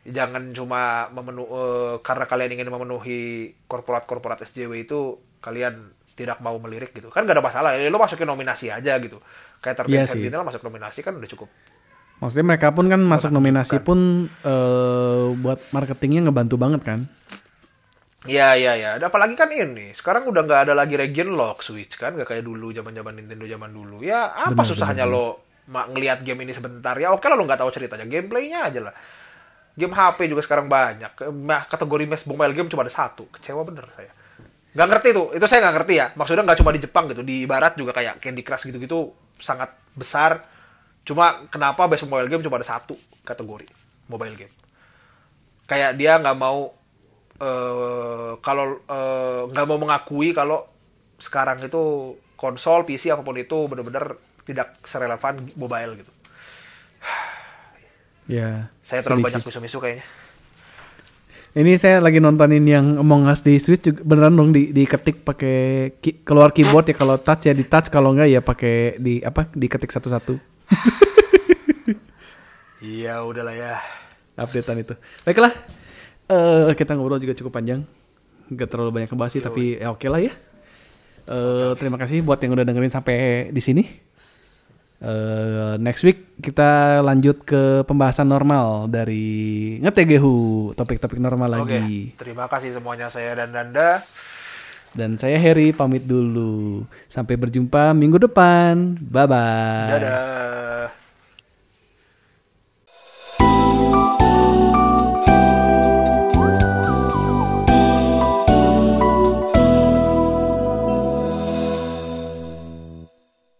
jangan cuma memenu eh, karena kalian ingin memenuhi korporat-korporat SJW itu kalian tidak mau melirik gitu kan gak ada masalah ya lo masukin nominasi aja gitu kayak Iya Terbaik sih. Sentinel masuk nominasi kan udah cukup Maksudnya mereka pun kan masuk nominasi pun eh, buat marketingnya ngebantu banget kan. Iya iya iya. Dan Apalagi kan ini sekarang udah nggak ada lagi region lock switch kan, nggak kayak dulu zaman zaman Nintendo zaman dulu. Ya apa Benar, susahnya lo ma- ngelihat game ini sebentar ya? Oke lah lo nggak tahu ceritanya, gameplaynya aja lah. Game HP juga sekarang banyak. Ma- Kategori mes mobile game cuma ada satu. Kecewa bener saya. Nggak ngerti tuh. Itu saya nggak ngerti ya. Maksudnya nggak cuma di Jepang gitu. Di Barat juga kayak Candy Crush gitu-gitu sangat besar. Cuma kenapa best mobile game cuma ada satu kategori mobile game kayak dia nggak mau eh, kalau eh, nggak mau mengakui kalau sekarang itu konsol PC apa pun itu benar-benar tidak serelevan mobile gitu Ya. Saya terlalu sedikit. banyak misu-misu kayaknya. Ini saya lagi nontonin yang Among Us di Switch juga beneran dong di diketik pakai ki- keluar keyboard ya kalau touch ya di touch kalau enggak ya pakai di apa diketik satu-satu Iya, udahlah ya. updatean itu. Baiklah. eh kita ngobrol juga cukup panjang. Gak terlalu banyak ngebahas sih tapi ya oke lah ya. Eh terima kasih buat yang udah dengerin sampai di sini. Eh next week kita lanjut ke pembahasan normal dari ngetegehu topik-topik normal Oke, lagi. terima kasih semuanya saya dan Danda. Dan saya Harry pamit dulu. Sampai berjumpa minggu depan. Bye bye. Dadah.